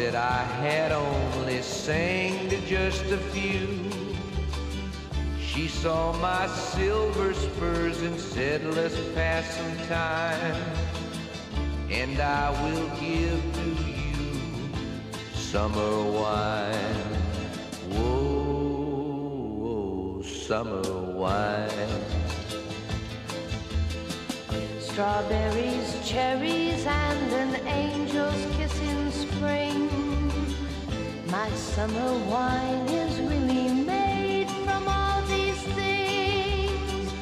That I had only sang to just a few. She saw my silver spurs and said, let's pass some time. And I will give to you summer wine. Whoa, summer wine. Strawberries, cherries, and an angel's kiss in spring. My summer wine is really made from all these things.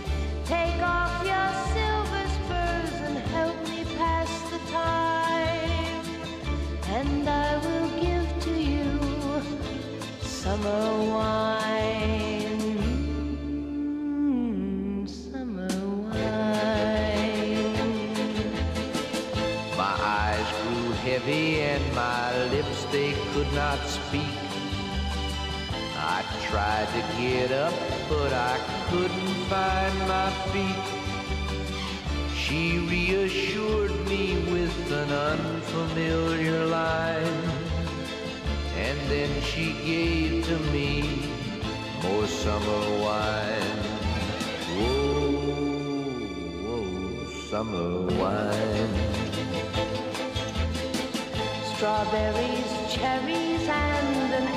Take off your silver spurs and help me pass the time. And I will give to you summer wine. Tried to get up, but I couldn't find my feet. She reassured me with an unfamiliar line, and then she gave to me more summer wine. Whoa, whoa, summer wine. Strawberries, cherries, and an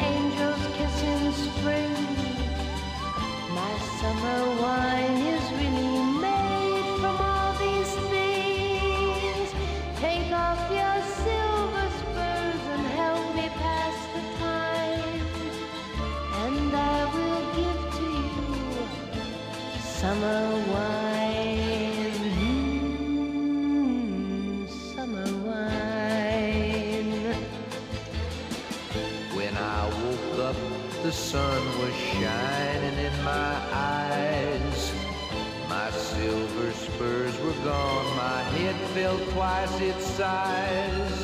summer wine. Mm, summer wine. When I woke up, the sun was shining in my eyes. My silver spurs were gone, my head fell twice its size.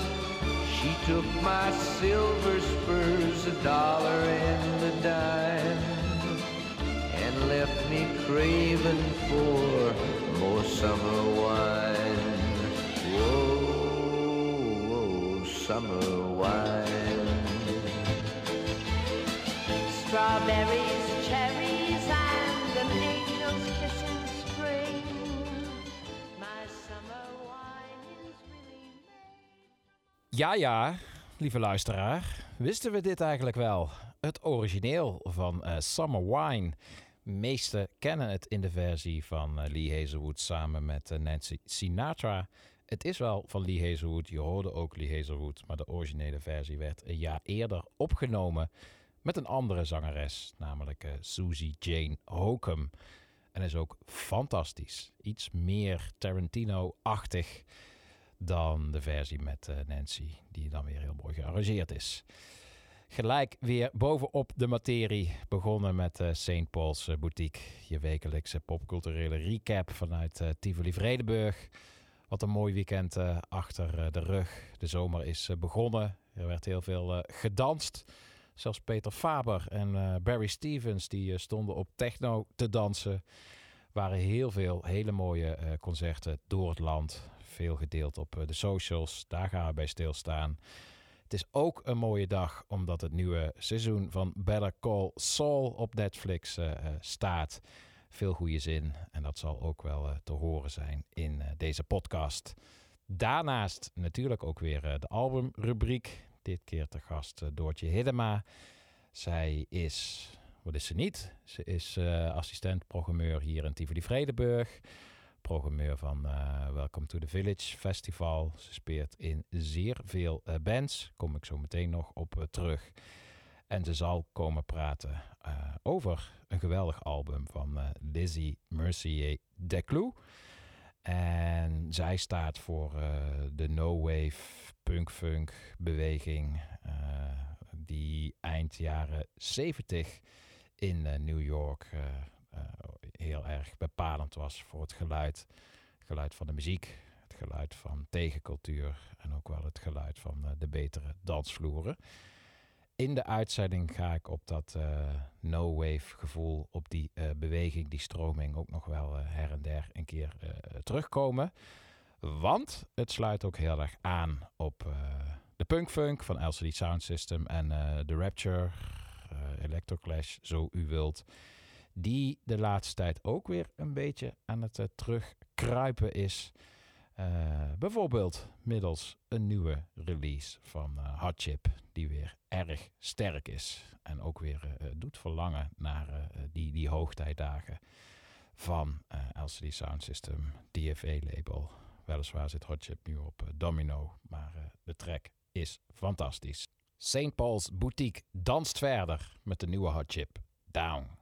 She took my silver spurs, a dollar and craving for more summer wine. Whoa, whoa summer wine. Strawberries, cherries, and an angel's kiss in spring. My summer wine is really made. Ja, ja, lieve luisteraar. Wisten we dit eigenlijk wel? Het origineel van eh, Summer Wine. Meesten kennen het in de versie van eh, Lee Hazelwood samen met eh, Nancy Sinatra. Het is wel van Lee Hazelwood, je hoorde ook Lee Hazelwood, maar de originele versie werd een jaar eerder opgenomen met een andere zangeres, namelijk eh, Susie Jane Hokum. En is ook fantastisch. Iets meer Tarantino-achtig dan de versie met Nancy, die dan weer heel mooi gearrangeerd is. Gelijk weer bovenop de materie, begonnen met eh St. Paul's eh, Boutique. Je wekelijkse popculturele recap vanuit eh, Tivoli Vredenburg. Wat een mooi weekend achter de rug. De zomer is begonnen. Er werd heel veel gedanst. Zelfs Peter Faber en Barry Stevens die stonden op techno te dansen. waren heel veel hele mooie concerten door het land. Veel gedeeld op de socials. Daar gaan we bij stilstaan. Het is ook een mooie dag omdat het nieuwe seizoen van Better Call Saul op Netflix eh, eh, staat. Veel goede zin en dat zal ook wel eh, te horen zijn in deze podcast. Daarnaast natuurlijk ook weer de albumrubriek. Dit keer te gast Doortje Hiddema. Zij is, wat is ze niet? Ze is assistent-programmeur hier in Tivoli Vredenburg programmeur van eh, Welcome to the Village Festival. Ze speelt in zeer veel uh, bands. Kom ik zo meteen nog op eh, terug. En ze zal komen praten over een geweldig album van Lizzie Mercier Declou. En zij staat voor de no-wave punk-funk beweging die eind jaren 70 in New York eh, heel erg bepalend was voor het geluid. Het geluid van de muziek, het geluid van tegencultuur en ook wel het geluid van eh, de betere dansvloeren. In de uitzending ga ik op dat eh, no-wave gevoel, op die beweging, die stroming ook nog wel her en der een keer terugkomen. Want het sluit ook heel erg aan op de punkfunk van LCD Sound System en The Rapture, Electroclash, zo u wilt die de laatste tijd ook weer een beetje aan het eh, terugkruipen is. Eh, bijvoorbeeld middels een nieuwe release van eh, uh, Chip die weer erg sterk is. En ook weer doet verlangen naar die, die hoogtijdagen van LCD Sound System, DFA-label. Weliswaar zit Hardchip nu op Domino, maar de track is fantastisch. St. Paul's Boutique danst verder met de nieuwe Hardchip, Down.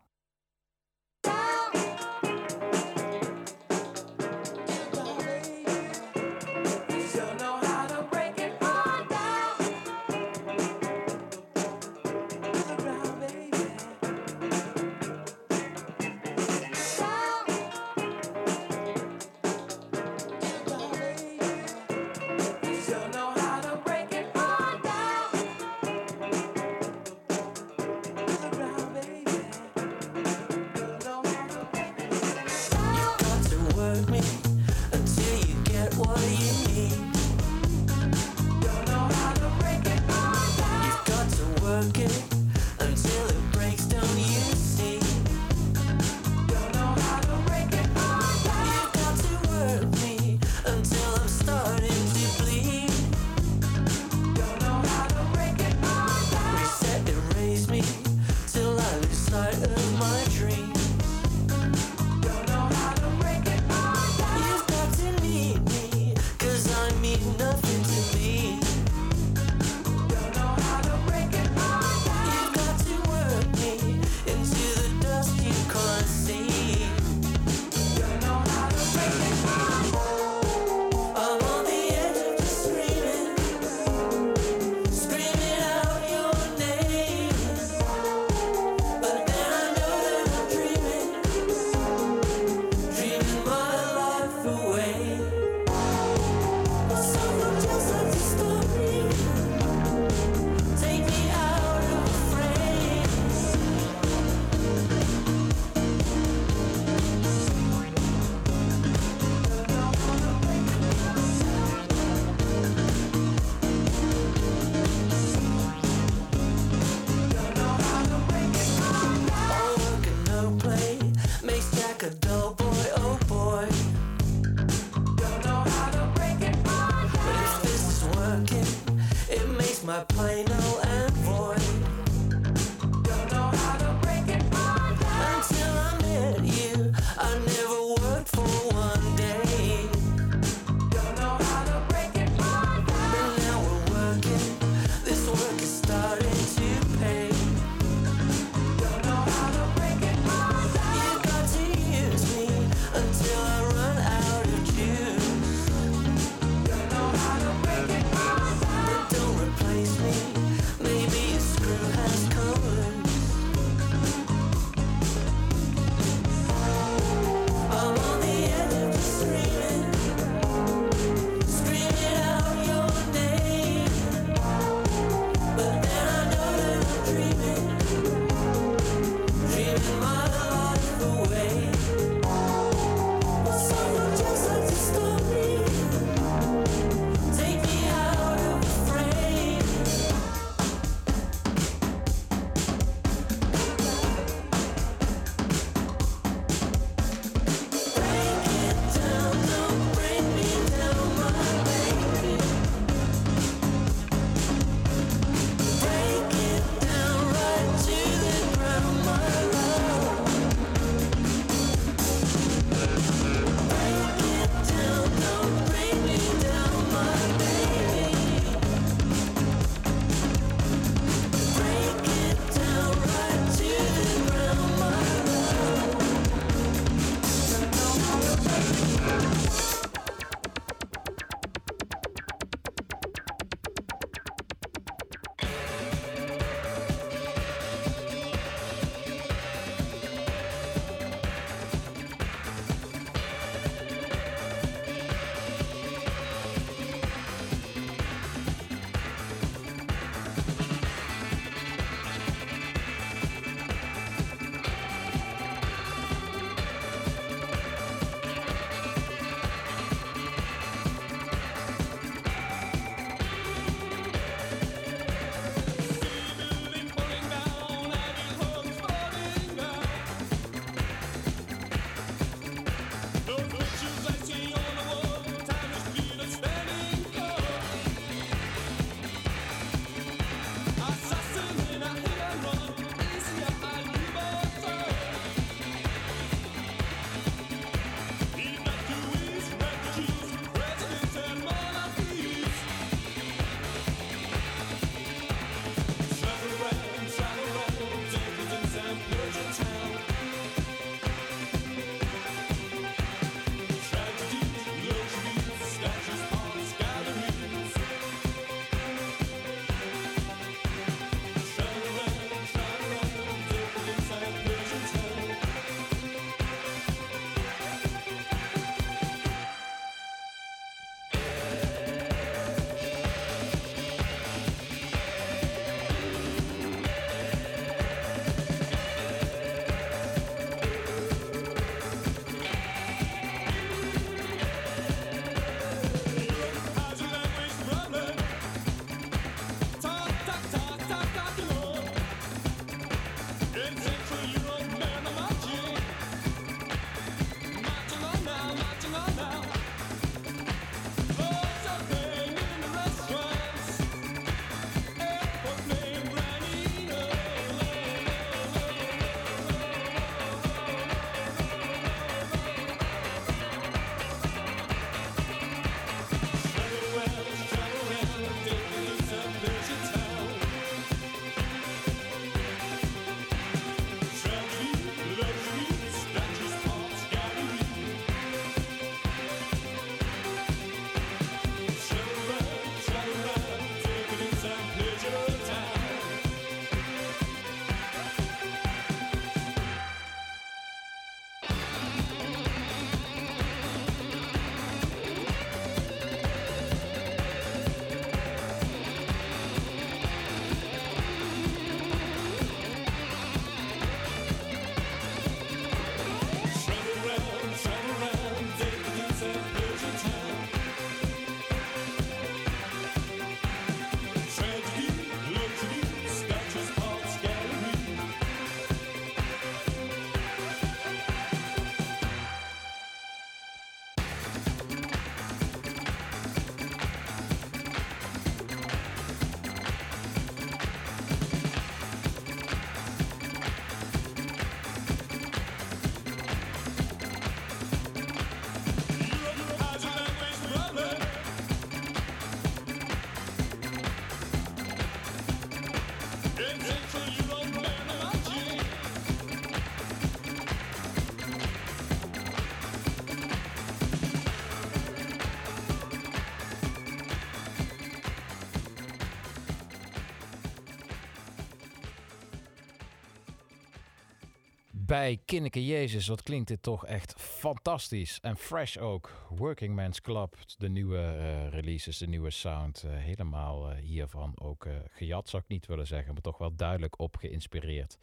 Kinneke Jezus, wat klinkt dit toch echt fantastisch. En fresh ook. Working Man's Club, de nieuwe eh, releases, de nieuwe sound. eh, helemaal eh, hiervan ook gejat, zou ik niet willen zeggen, maar toch wel duidelijk op geïnspireerd.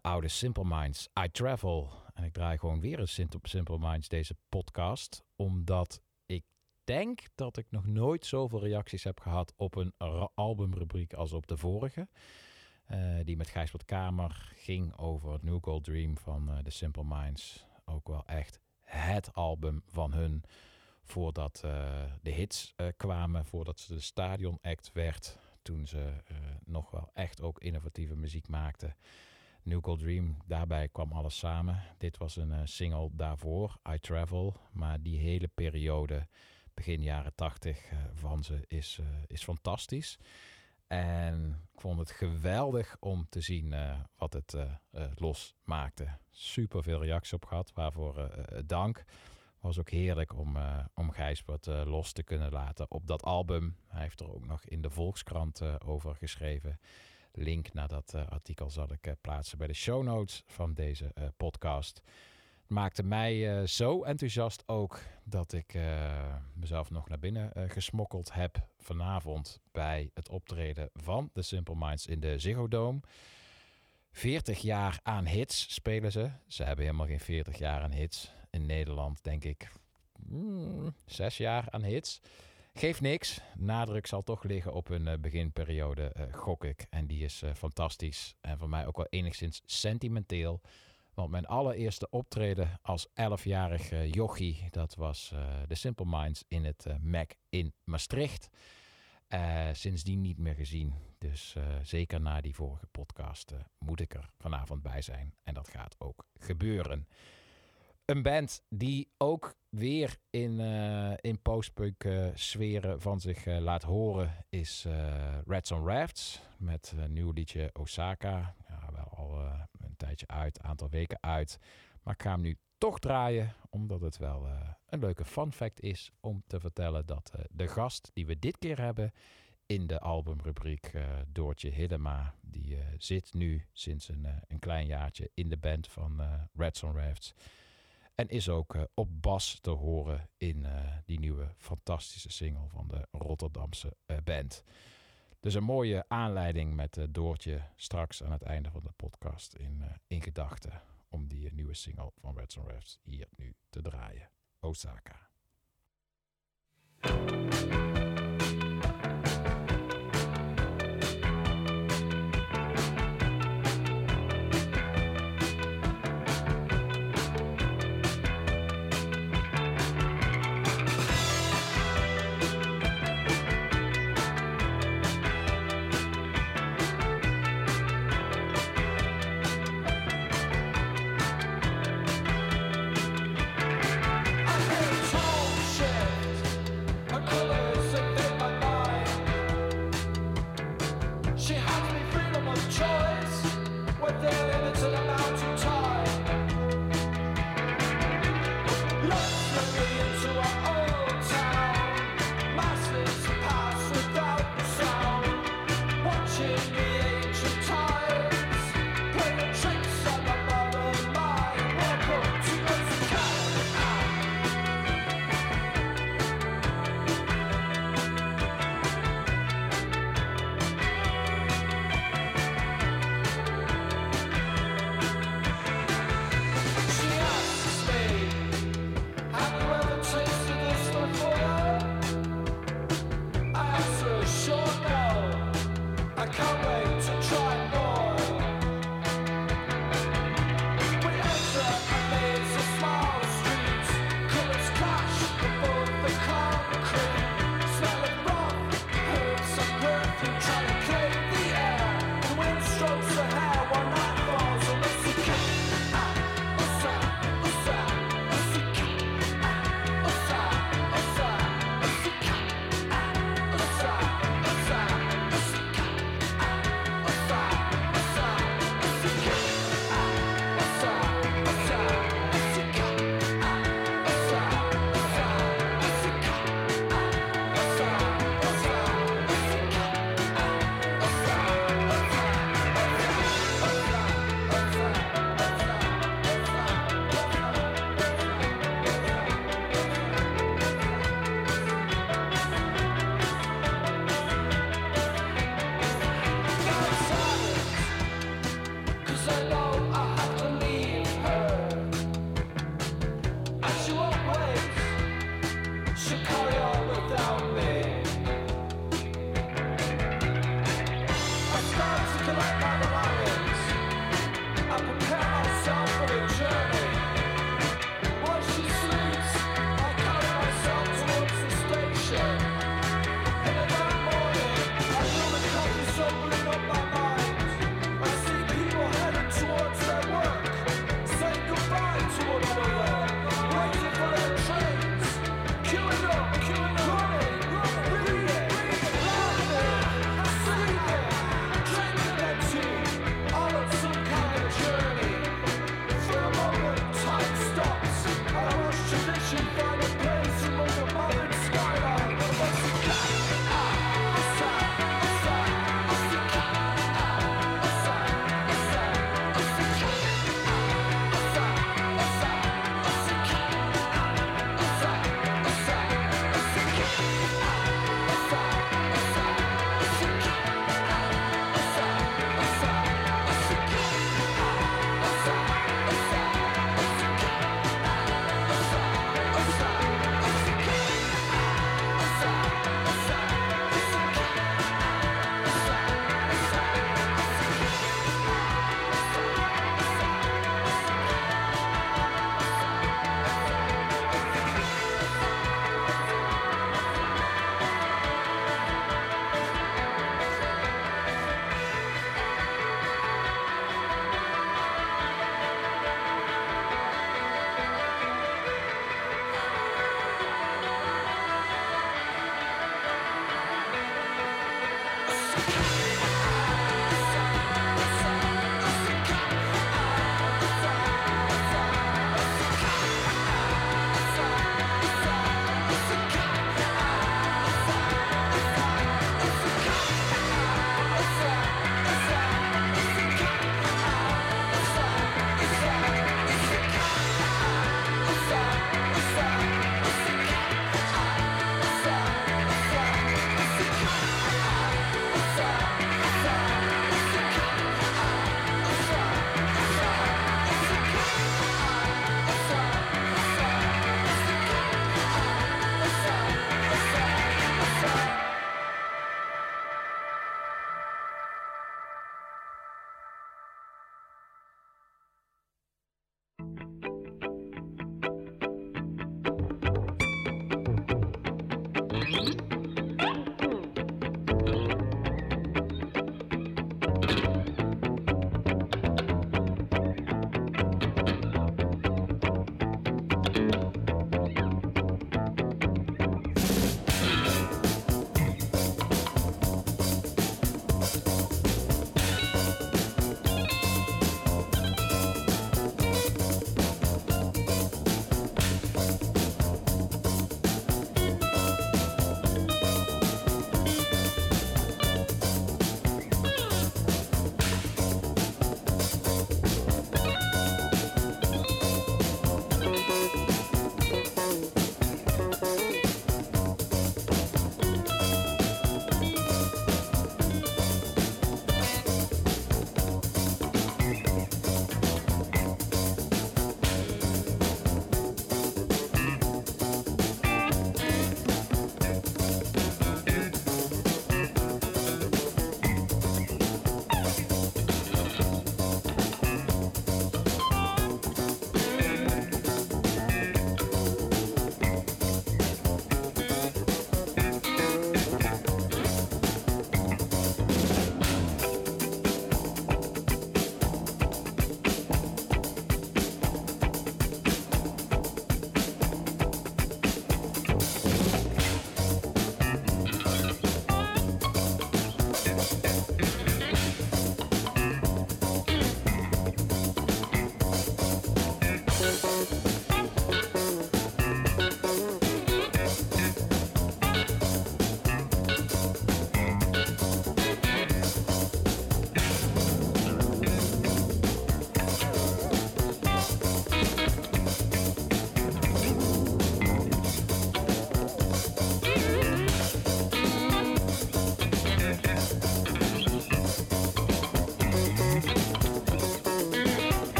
Oude Simple Minds, I Travel. En ik draai gewoon weer een Simple, Simple Minds deze podcast, omdat ik denk dat ik nog nooit zoveel reacties heb gehad op een albumrubriek als op de vorige. Eh, die met Gijsbert Kamer ging over New Gold Dream van eh The Simple Minds. Ook wel echt het album van hun voordat eh, de hits kwamen, voordat ze de stadion act werd. Toen ze nog wel echt ook innovatieve muziek maakten. New Gold Dream, daarbij kwam alles samen. Dit was een single daarvoor, I Travel. Maar die hele periode, begin jaren tachtig eh, van ze, is, is fantastisch. En ik vond het geweldig om te zien eh, wat het eh, eh, losmaakte. Super veel reacties op gehad, waarvoor dank. Was ook heerlijk om, om Gijsbert eh, los te kunnen laten op dat album. Hij heeft er ook nog in de Volkskrant over geschreven. Link naar dat artikel zal ik plaatsen bij de show notes van deze podcast. Maakte mij eh, zo enthousiast ook dat ik eh, mezelf nog naar binnen eh, gesmokkeld heb vanavond bij het optreden van The Simple Minds in de Ziggo Dome. 40 jaar aan hits spelen ze. Ze hebben helemaal geen 40 jaar aan hits. In Nederland denk ik mm, zes jaar aan hits. Geeft niks. Nadruk zal toch liggen op hun beginperiode, gok ik. En die is fantastisch. En voor mij ook wel enigszins sentimenteel. Want mijn allereerste optreden als 11-jarig eh, jochie, dat was eh The Simple Minds in het eh, Mac in Maastricht. Sindsdien niet meer gezien. Dus zeker na die vorige podcast moet ik er vanavond bij zijn. En dat gaat ook gebeuren. Een band die ook weer in, in postpunk sferen van zich laat horen is Reds on Rafts. Met een nieuw liedje Osaka. Al eh, een tijdje uit, een aantal weken uit. Maar ik ga hem nu toch draaien, omdat het wel eh, een leuke fun fact is om te vertellen dat eh, de gast die we dit keer hebben in de albumrubriek, Doortje Hillema, die zit nu sinds een, een klein jaartje in de band van Reds on Rafts. En is ook op bas te horen in die nieuwe fantastische single van de Rotterdamse band. Dus een mooie aanleiding met eh, Doortje straks aan het einde van de podcast in, eh, in gedachten. Om die eh, nieuwe single van Reds on Rafts hier nu te draaien. Osaka.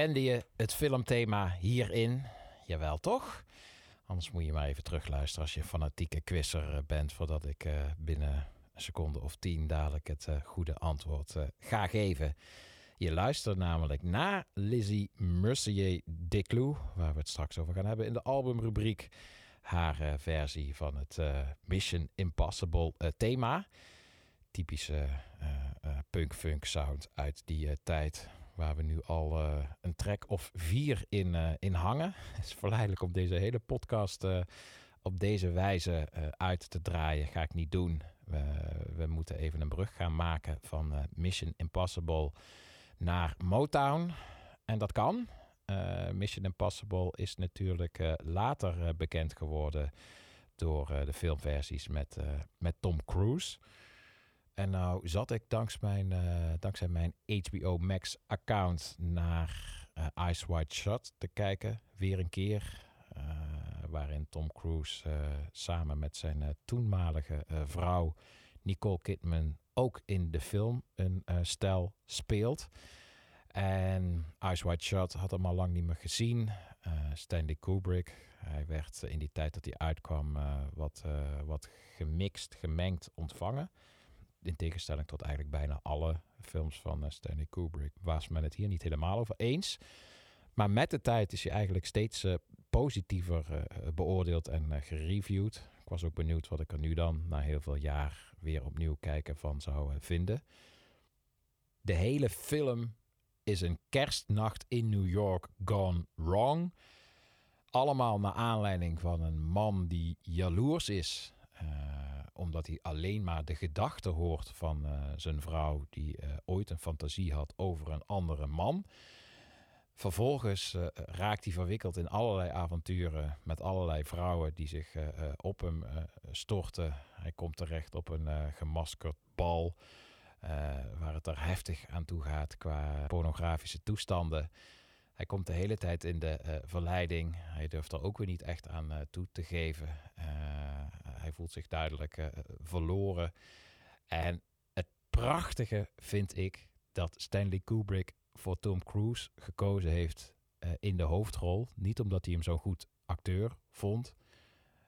Herkende je het filmthema hierin? Jawel, toch? Anders moet je maar even terugluisteren als je fanatieke quizzer eh, bent... voordat ik eh, binnen een seconde of tien dadelijk het eh, goede antwoord ga geven. Je luistert namelijk naar Lizzie Mercier Declou... waar we het straks over gaan hebben in de albumrubriek... haar versie van het Mission Impossible thema... Typische eh, punk-funk sound uit die tijd waar we nu al eh, een track of vier in, eh, in hangen. Het is verleidelijk om deze hele podcast eh, op deze wijze uit te draaien. Ga ik niet doen. We, we moeten even een brug gaan maken van Mission Impossible naar Motown. En dat kan. Mission Impossible is natuurlijk later bekend geworden door de filmversies met, met Tom Cruise. En nou zat ik dankzij mijn, eh, dankzij mijn HBO Max account naar eh, Ice White Shot te kijken. Weer een keer. eh, waarin Tom Cruise samen met zijn toenmalige vrouw Nicole Kidman ook in de film een stijl speelt. En Ice White Shot had hem al lang niet meer gezien. Stanley Kubrick. Hij werd in die tijd dat hij uitkwam wat, wat gemixt, gemengd ontvangen in tegenstelling tot eigenlijk bijna alle films van eh, Stanley Kubrick, was men het hier niet helemaal over eens. Maar met de tijd is hij eigenlijk steeds eh, positiever eh, beoordeeld en gereviewd. Ik was ook benieuwd wat ik er nu dan, na heel veel jaar, weer opnieuw kijken van zou vinden. De hele film is een kerstnacht in New York gone wrong. Allemaal naar aanleiding van een man die jaloers is. Omdat hij alleen maar de gedachte hoort van eh, zijn vrouw, die eh, ooit een fantasie had over een andere man. Vervolgens eh, raakt hij verwikkeld in allerlei avonturen met allerlei vrouwen die zich op hem storten. Hij komt terecht op een gemaskerd bal waar het er heftig aan toe gaat qua pornografische toestanden. Hij komt de hele tijd in de eh, verleiding. Hij durft er ook weer niet echt aan eh, toe te geven. Eh, hij voelt zich duidelijk verloren. En het prachtige vind ik dat Stanley Kubrick voor Tom Cruise gekozen heeft in de hoofdrol. Niet omdat hij hem zo goed acteur vond,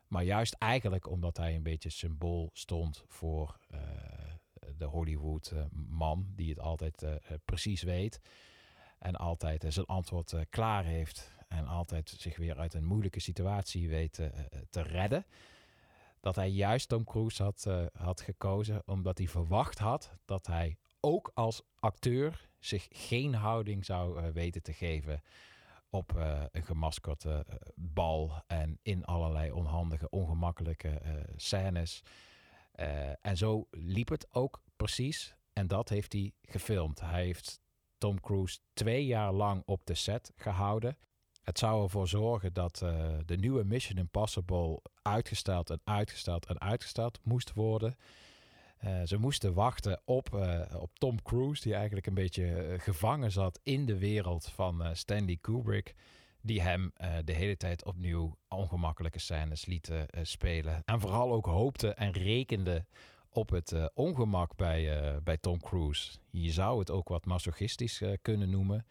maar juist eigenlijk omdat hij een beetje symbool stond voor de Hollywood eh, man die het altijd precies weet en altijd eh, zijn antwoord eh, klaar heeft en altijd zich weer uit een moeilijke situatie weet eh, te redden. Dat hij juist Tom Cruise had, had gekozen omdat hij verwacht had dat hij ook als acteur zich geen houding zou weten te geven op een gemaskerde bal en in allerlei onhandige, ongemakkelijke scènes. En zo liep het ook precies. En dat heeft hij gefilmd. Hij heeft Tom Cruise twee jaar lang op de set gehouden. Het zou ervoor zorgen dat eh, de nieuwe Mission Impossible uitgesteld en uitgesteld en uitgesteld moest worden. Eh, ze moesten wachten op, eh, op Tom Cruise, die eigenlijk een beetje gevangen zat in de wereld van Stanley Kubrick. Die hem de hele tijd opnieuw ongemakkelijke scènes lieten spelen. En vooral ook hoopte en rekende op het eh, ongemak bij, eh, bij Tom Cruise. Je zou het ook wat masochistisch eh, kunnen noemen.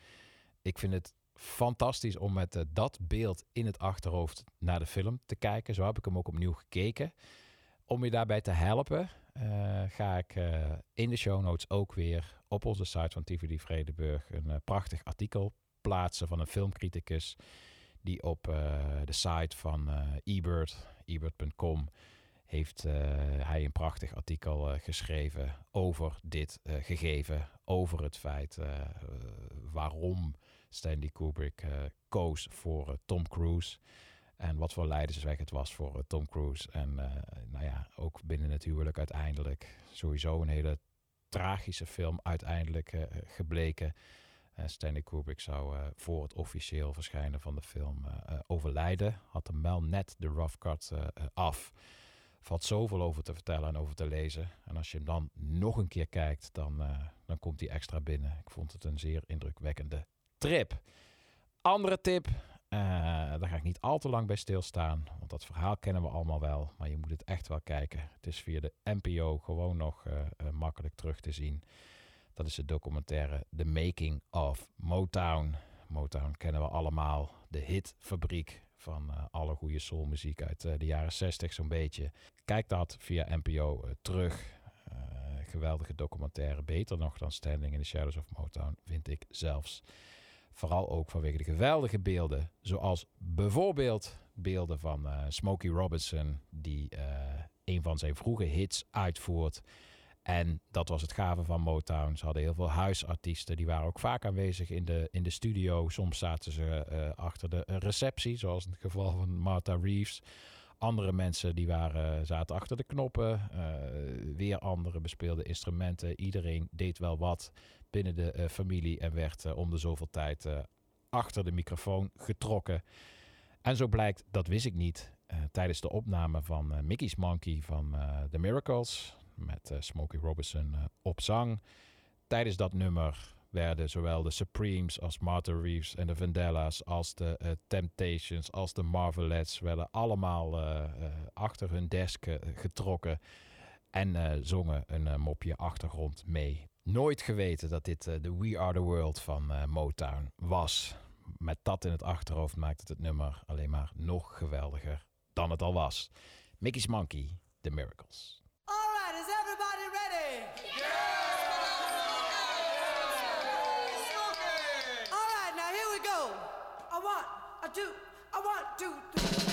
Ik vind het fantastisch om met dat beeld in het achterhoofd naar de film te kijken. Zo heb ik hem ook opnieuw gekeken. Om je daarbij te helpen, ga ik in de show notes ook weer op onze site van TVD Vredeburg een prachtig artikel plaatsen van een filmcriticus die op de site van Ebert, ebert.com, heeft eh, hij een prachtig artikel eh, geschreven over dit eh, gegeven, over het feit waarom Stanley Kubrick koos voor Tom Cruise. En wat voor leidersweg het was voor Tom Cruise. En nou ja, ook binnen het huwelijk uiteindelijk. Sowieso een hele tragische film uiteindelijk gebleken. Stanley Kubrick zou voor het officieel verschijnen van de film overlijden. Had hem wel net de rough cut af. Valt zoveel over te vertellen en over te lezen. En als je hem dan nog een keer kijkt, dan, eh, dan komt hij extra binnen. Ik vond het een zeer indrukwekkende trip. Andere tip, eh, daar ga ik niet al te lang bij stilstaan. Want dat verhaal kennen we allemaal wel. Maar je moet het echt wel kijken. Het is via de NPO gewoon nog eh, makkelijk terug te zien. Dat is de documentaire The Making of Motown. Motown kennen we allemaal. De hitfabriek van eh, alle goede soulmuziek uit eh, de jaren 60 zo'n beetje. Kijk dat via NPO eh, terug. Geweldige documentaire. Beter nog dan Standing in the Shadows of Motown, vind ik zelfs. Vooral ook vanwege de geweldige beelden. Zoals bijvoorbeeld beelden van Smokey Robinson, die een van zijn vroege hits uitvoert. En dat was het gave van Motown. Ze hadden heel veel huisartiesten. Die waren ook vaak aanwezig in de, in de studio. Soms zaten ze eh, achter de receptie, zoals in het geval van Martha Reeves. Andere mensen die waren, zaten achter de knoppen. Eh, weer anderen bespeelden instrumenten. Iedereen deed wel wat binnen de eh, familie en werd om de zoveel tijd achter de microfoon getrokken. En zo blijkt, dat wist ik niet, tijdens de opname van Mickey's Monkey van The Miracles met eh, Smokey Robinson eh, op zang. Tijdens dat nummer werden zowel de Supremes als Martha Reeves en de Vandellas als de eh, Temptations als de Marvelettes werden allemaal achter hun desk getrokken en zongen een mopje achtergrond mee. Nooit geweten dat dit de We Are The World van Motown was. Met dat in het achterhoofd maakt het het nummer alleen maar nog geweldiger dan het al was. Mickey's Monkey, The Miracles. One, a two, a one, two, three.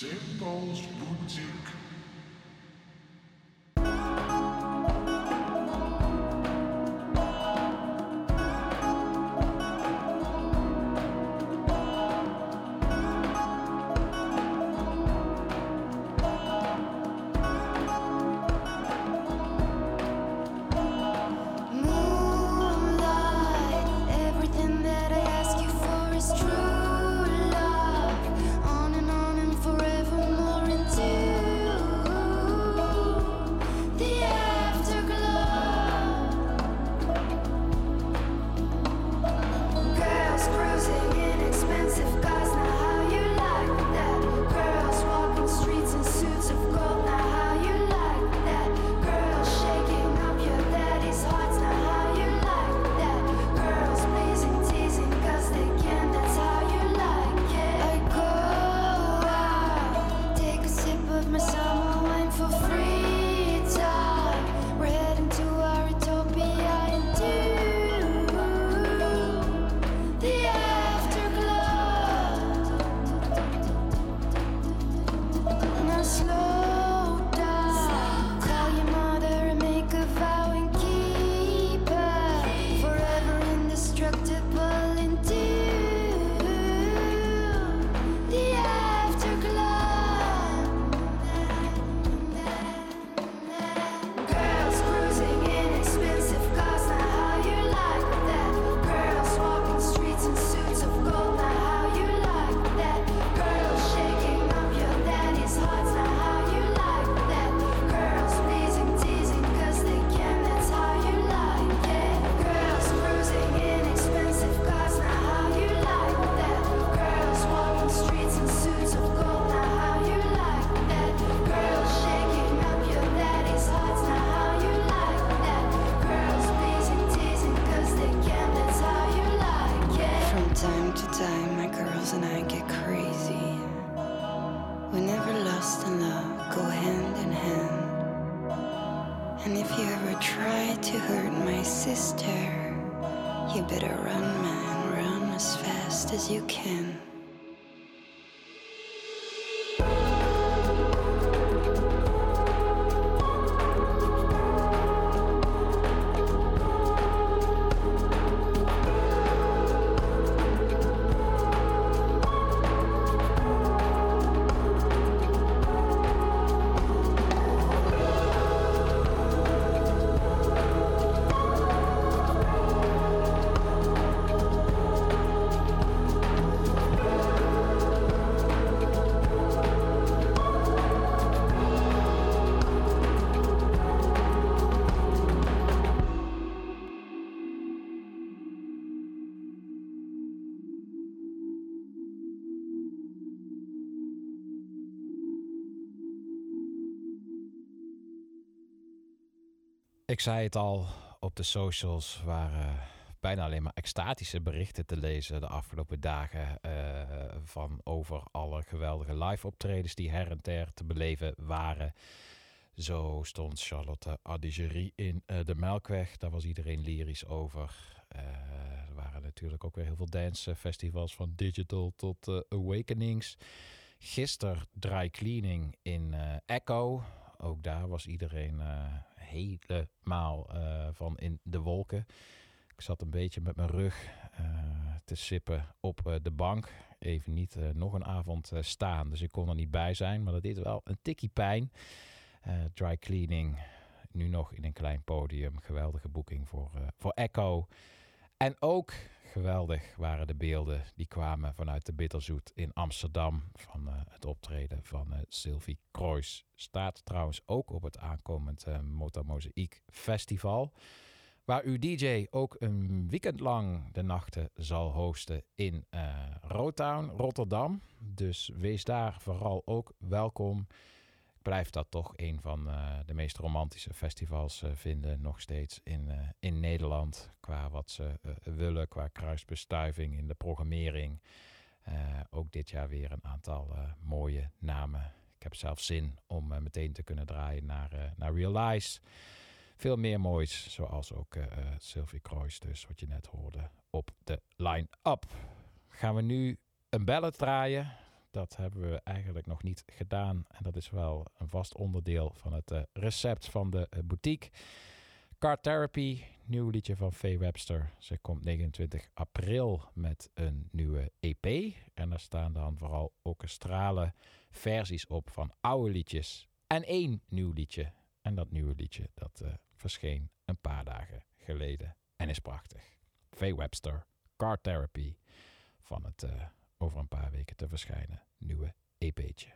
St. Paul's Boutique. As you can. Ik zei het al, op de socials waren bijna alleen maar extatische berichten te lezen de afgelopen dagen eh, van over alle geweldige live optredens die her en ter te beleven waren. Zo stond Charlotte Adigerie in eh, de Melkweg, daar was iedereen lyrisch over. Eh, er waren natuurlijk ook weer heel veel dancefestivals van Digital tot Awakenings. Gisteren Dry Cleaning in Echo. Ook daar was iedereen helemaal eh, van in de wolken. Ik zat een beetje met mijn rug eh, te sippen op eh, de bank. Even niet nog een avond staan. Dus ik kon er niet bij zijn. Maar dat deed wel een tikkie pijn. Dry cleaning. Nu nog in een klein podium. Geweldige boeking voor, voor Echo. En ook geweldig waren de beelden die kwamen vanuit de Bitterzoet in Amsterdam. Van eh, het optreden van eh, Sylvie Kroijs. Staat trouwens ook op het aankomend eh Mota Mozaïek Festival. Waar uw DJ ook een weekend lang de nachten zal hosten in eh Rotown, Rotterdam. Dus wees daar vooral ook welkom. Ik blijf dat toch een van eh, de meest romantische festivals eh, vinden, nog steeds in, eh, in Nederland. Qua wat ze willen, qua kruisbestuiving in de programmering. Ook dit jaar weer een aantal mooie namen. Ik heb zelf zin om meteen te kunnen draaien naar, naar Realize. Veel meer moois, zoals ook Sylvie Kroijs, dus wat je net hoorde op de line-up. Gaan we nu een ballad draaien. Dat hebben we eigenlijk nog niet gedaan. En dat is wel een vast onderdeel van het eh, recept van de eh, boutique. Car Therapy, nieuw liedje van Faye Webster. Ze komt 29 april met een nieuwe EP. En daar staan dan vooral orkestrale versies op van oude liedjes. En één nieuw liedje. En dat nieuwe liedje dat eh, verscheen een paar dagen geleden. En is prachtig. Faye Webster, Car Therapy. Van het over een paar weken te verschijnen nieuwe EP'tje.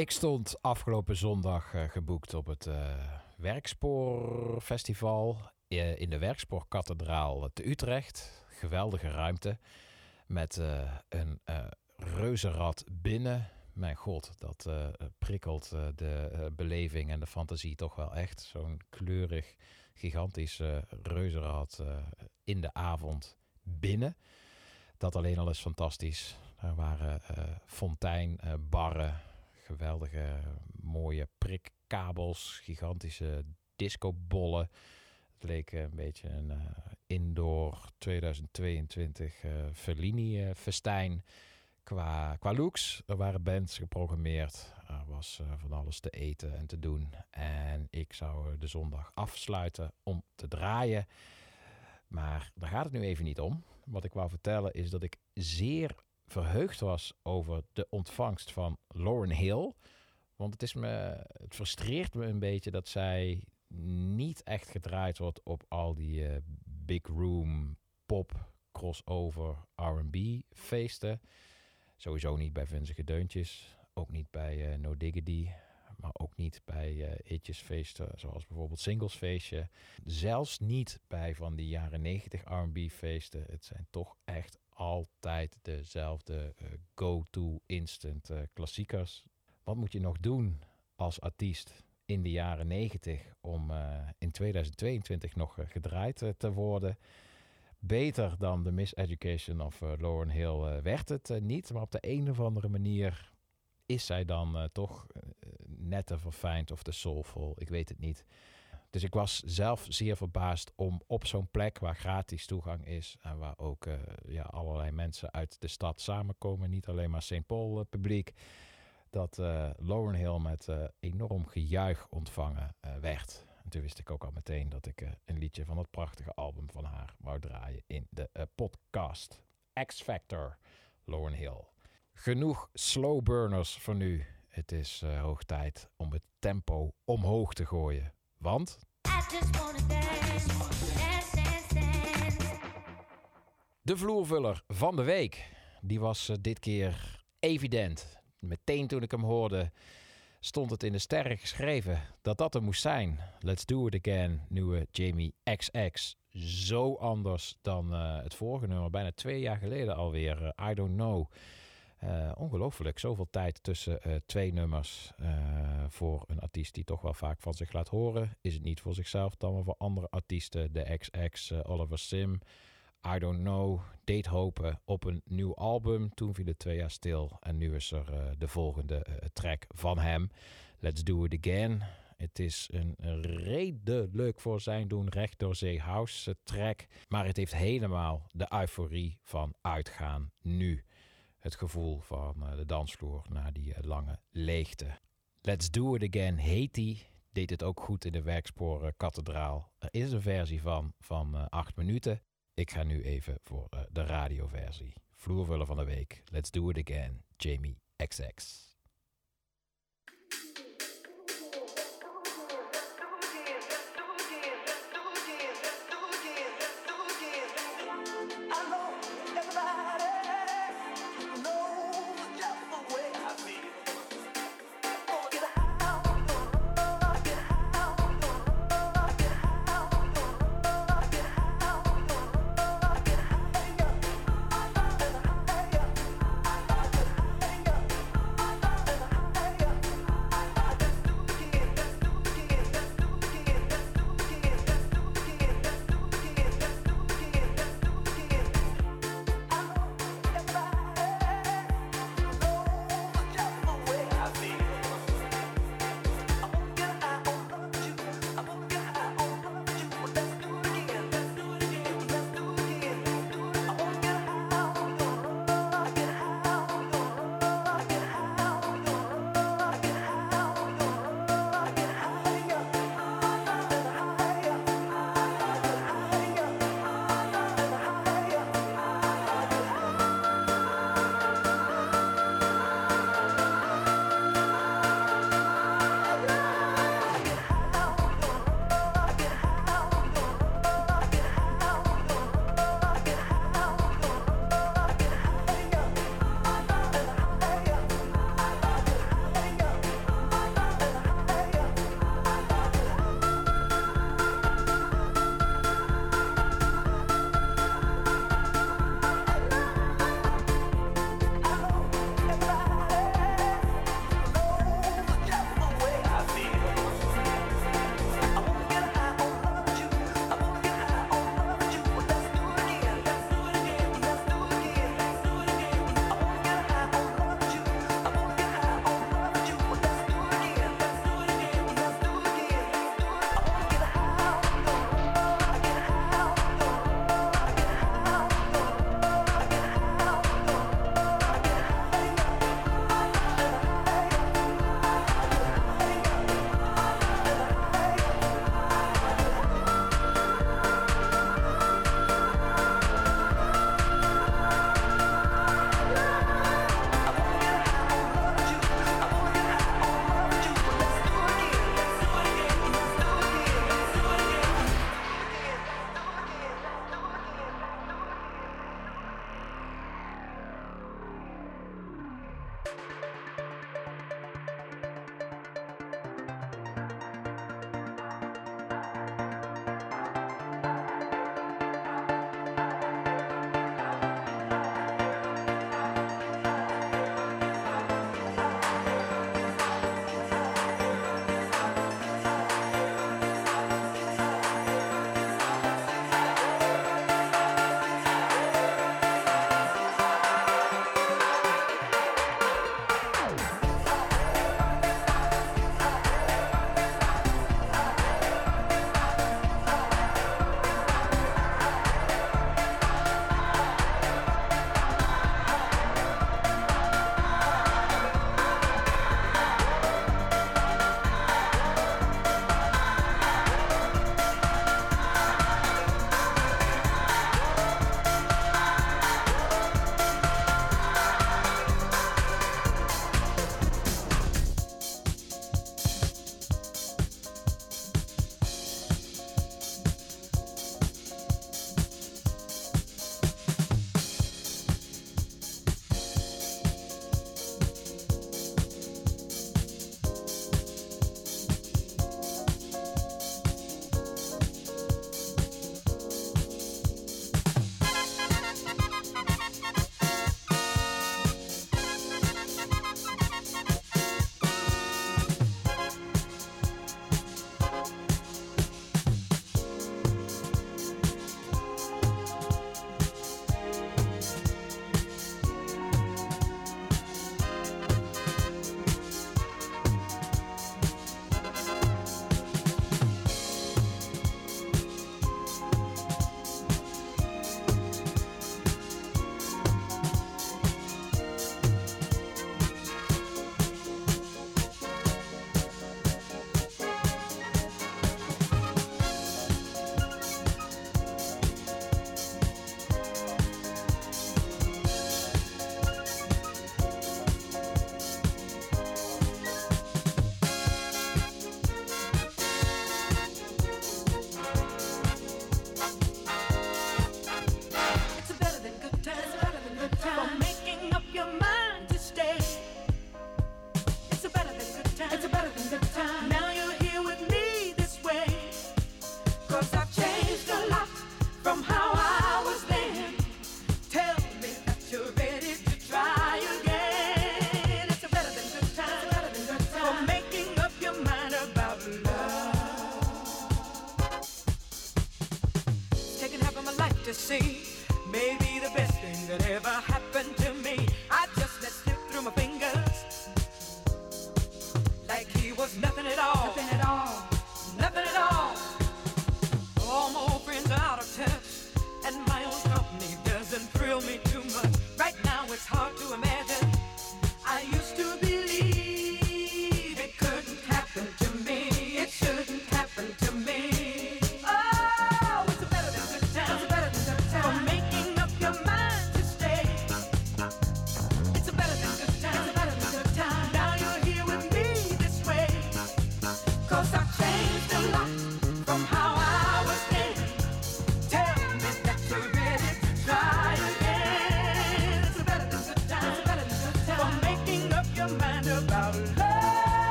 Ik stond afgelopen zondag eh, geboekt op het eh, Werkspoorfestival eh, in de Werkspoorkathedraal te Utrecht. Geweldige ruimte met een reuzenrad binnen. Mijn god, dat prikkelt de beleving en de fantasie toch wel echt. Zo'n kleurig, gigantisch reuzenrad in de avond binnen. Dat alleen al is fantastisch. Er waren fontein, barren, geweldige, mooie prikkabels, gigantische discobollen. Het leek een beetje een eh, indoor 2022 uh, Fellini-festijn qua, qua looks. Er waren bands geprogrammeerd. Er was eh, van alles te eten en te doen. En ik zou eh, de zondag afsluiten om te draaien. Maar daar gaat het nu even niet om. Wat ik wou vertellen is dat ik zeer verheugd was over de ontvangst van Lauren Hill. Want het, is me, het frustreert me een beetje dat zij niet echt gedraaid wordt op al die eh, big room pop crossover R&B feesten. Sowieso niet bij Vunzige Deuntjes, ook niet bij eh, No Diggity, maar ook niet bij uh, zoals bijvoorbeeld singlesfeestje. Zelfs niet bij van die jaren 90 R&B feesten. Het zijn toch echt altijd dezelfde eh, go-to instant eh, klassiekers. Wat moet je nog doen als artiest in de jaren 90 om eh, in 2022 nog gedraaid te worden? Beter dan de Miseducation of Lauren Hill werd het niet, maar op de een of andere manier is zij dan toch net te verfijnd of te soulful. Ik weet het niet. Dus ik was zelf zeer verbaasd om op zo'n plek waar gratis toegang is en waar ook eh, ja, allerlei mensen uit de stad samenkomen, niet alleen maar St. Paul eh, publiek, dat eh Lauren Hill met enorm gejuich ontvangen werd. En toen wist ik ook al meteen dat ik een liedje van het prachtige album van haar wou draaien in de podcast. X Factor, Lauren Hill. Genoeg slow burners voor nu. Het is hoog tijd om het tempo omhoog te gooien. Want de vloervuller van de week, die was eh, dit keer evident. Meteen toen ik hem hoorde, stond het in de sterren geschreven dat dat er moest zijn. Let's Do It Again, nieuwe Jamie XX. Zo anders dan eh, het vorige nummer, bijna twee jaar geleden alweer. eh, I Don't Know. Eh, ongelooflijk, zoveel tijd tussen eh, twee nummers eh, voor een artiest die toch wel vaak van zich laat horen. Is het niet voor zichzelf, dan wel voor andere artiesten. De XX, Oliver Sim, I Don't Know, deed hopen op een nieuw album. Toen viel het twee jaar stil en nu is er de volgende track van hem. Let's Do It Again. Het is een redelijk voor zijn doen recht door zee house track. Maar het heeft helemaal de euforie van uitgaan nu. Het gevoel van eh, de dansvloer na die eh, lange leegte. Let's Do It Again heet. Deed het ook goed in de werksporen Kathedraal. Er is een versie van van eh, acht minuten. Ik ga nu even voor eh, de radioversie. Vloervuller van de week. Let's Do It Again. Jamie XX.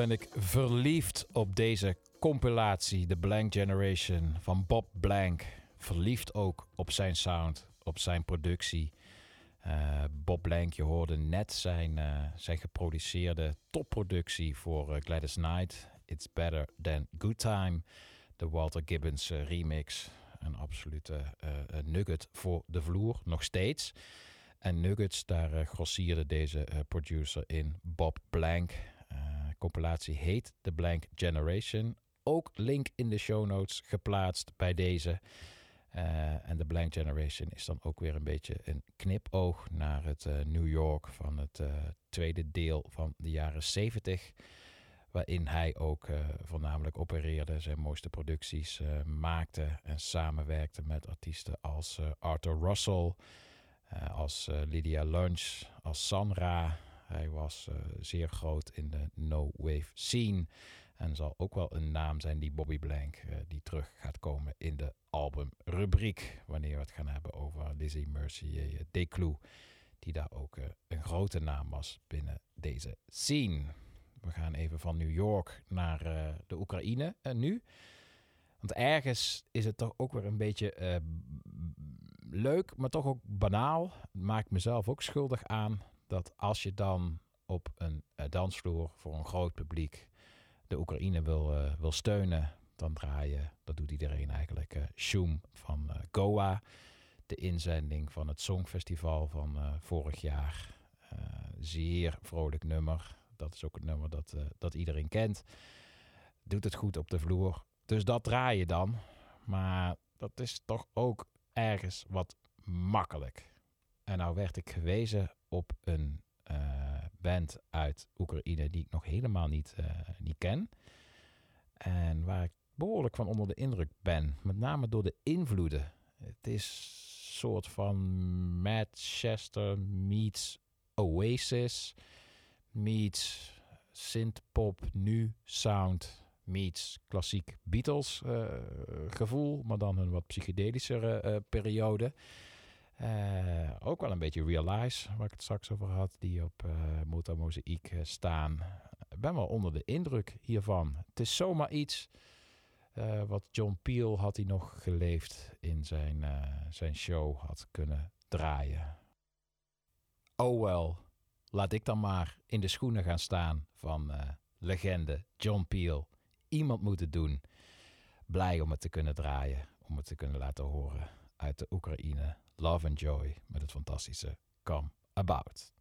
Ben ik verliefd op deze compilatie, The Blank Generation van Bob Blank. Verliefd ook op zijn sound, op zijn productie. Eh, Bob Blank, je hoorde net zijn, eh, zijn geproduceerde topproductie voor eh, Gladys Knight. It's Better Than Good Time. De Walter Gibbons remix. Een absolute nugget voor de vloer, nog steeds. En Nuggets, daar grossierde deze producer in Bob Blank. Compilatie heet The Blank Generation. Ook link in de show notes geplaatst bij deze. Eh, en The Blank Generation is dan ook weer een beetje een knipoog naar het eh, New York van het eh, tweede deel van de jaren 70. Waarin hij ook voornamelijk opereerde, zijn mooiste producties maakte en samenwerkte met artiesten als Arthur Russell, als Lydia Lunch, als Sanra. Hij was eh, zeer groot in de no-wave scene. En zal ook wel een naam zijn die Bobby Blank, eh, die terug gaat komen in de albumrubriek. Wanneer we het gaan hebben over Lizzie Mercier Desclous. Die daar ook een grote naam was binnen deze scene. We gaan even van New York naar de Oekraïne nu. Want ergens is het toch ook weer een beetje leuk, maar toch ook banaal. Maak ik mezelf ook schuldig aan dat als je dan op een eh, dansvloer voor een groot publiek de Oekraïne wil, eh, wil steunen, dan draai je, dat doet iedereen eigenlijk, eh Shoom van Goa. De inzending van het Songfestival van vorig jaar. Zeer vrolijk nummer. dat is ook het nummer dat, dat iedereen kent. Doet het goed op de vloer. Dus dat draai je dan. Maar dat is toch ook ergens wat makkelijk. En nou werd ik gewezen op een eh, band uit Oekraïne die ik nog helemaal niet, eh, niet ken. En waar ik behoorlijk van onder de indruk ben. Met name door de invloeden. Het is een soort van Manchester meets Oasis meets synthpop nu sound meets klassiek Beatles eh, gevoel, maar dan een wat psychedelischere eh, periode. Eh, ook wel een beetje Realize, waar ik het straks over had, die op eh, staan. Ik ben wel onder de indruk hiervan. Het is zomaar iets wat John Peel had hij nog geleefd in zijn, zijn show had kunnen draaien. Oh wel, laat ik dan maar in de schoenen gaan staan van legende John Peel. Iemand moet het doen. Blij om het te kunnen draaien, om het te kunnen laten horen uit de Oekraïne. Love and Joy met het fantastische Come About.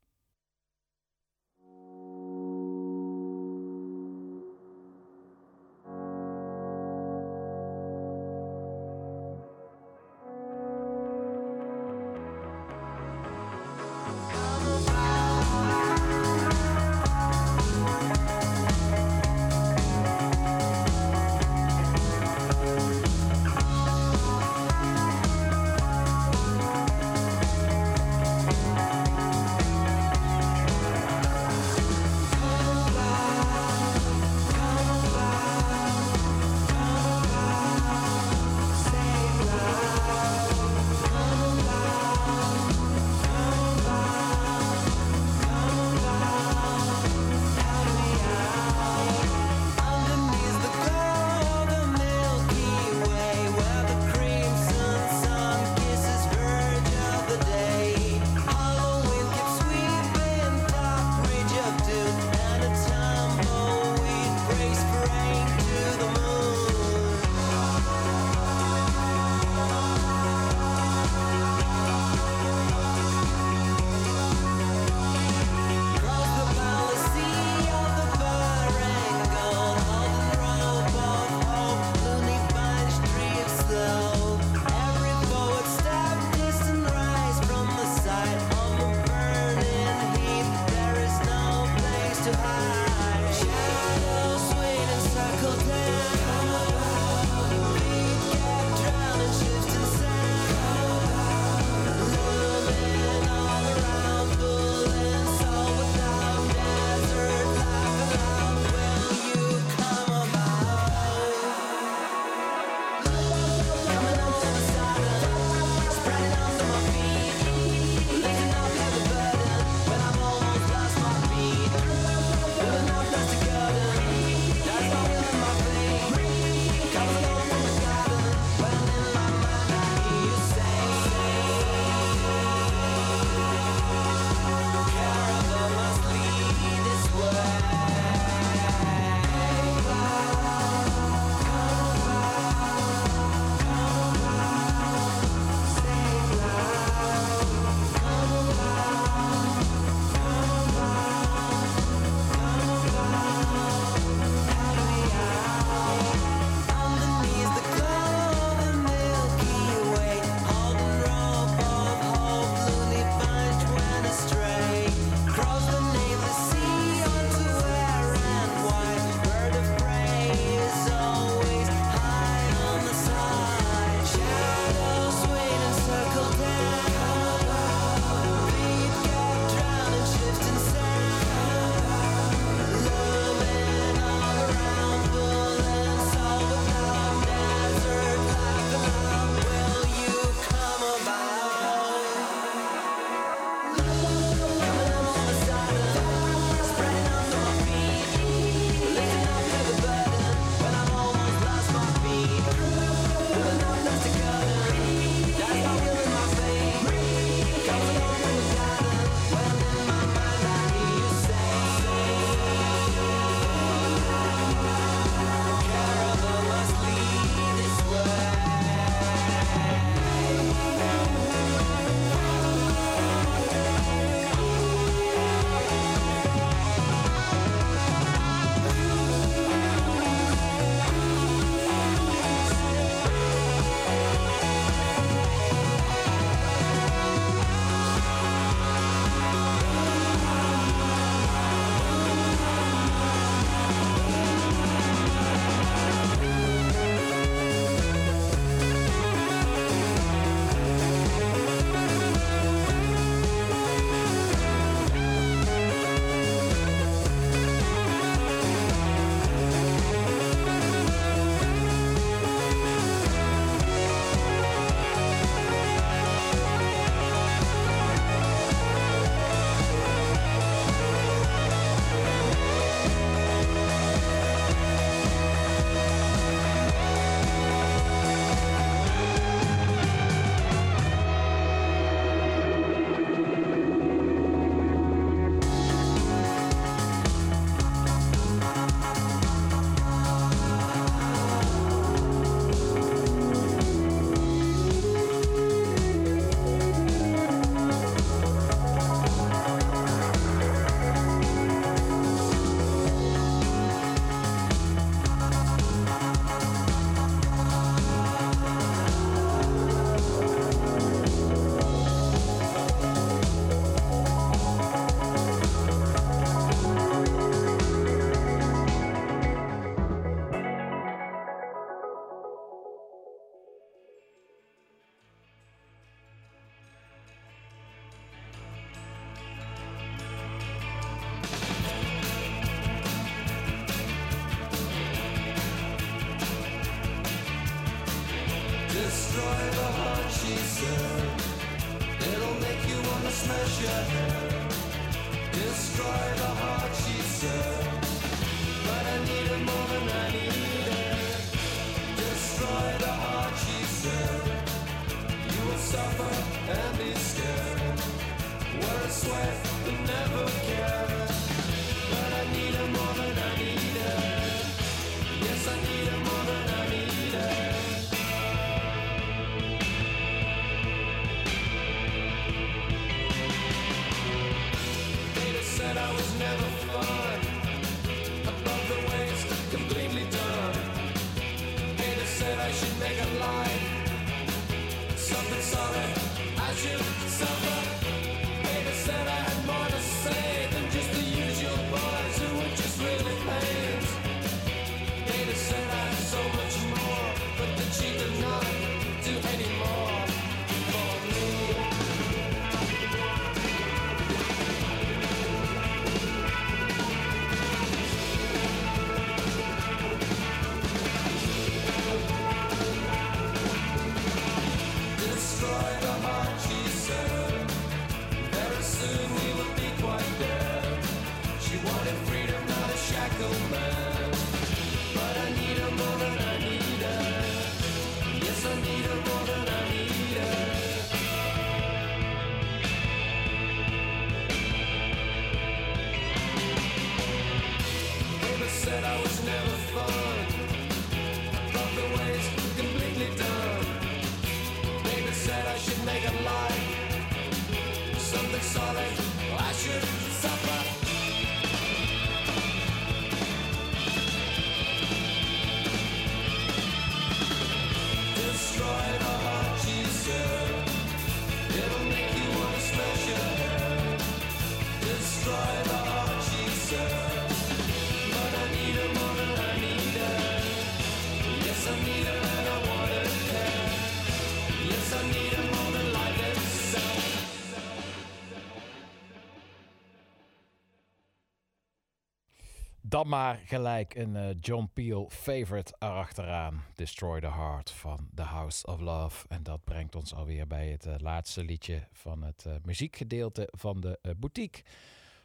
Maar gelijk een eh, John Peel favorite erachteraan. Destroy the Heart van The House of Love. En dat brengt ons alweer bij het eh, laatste liedje van het eh, muziekgedeelte van de boutique.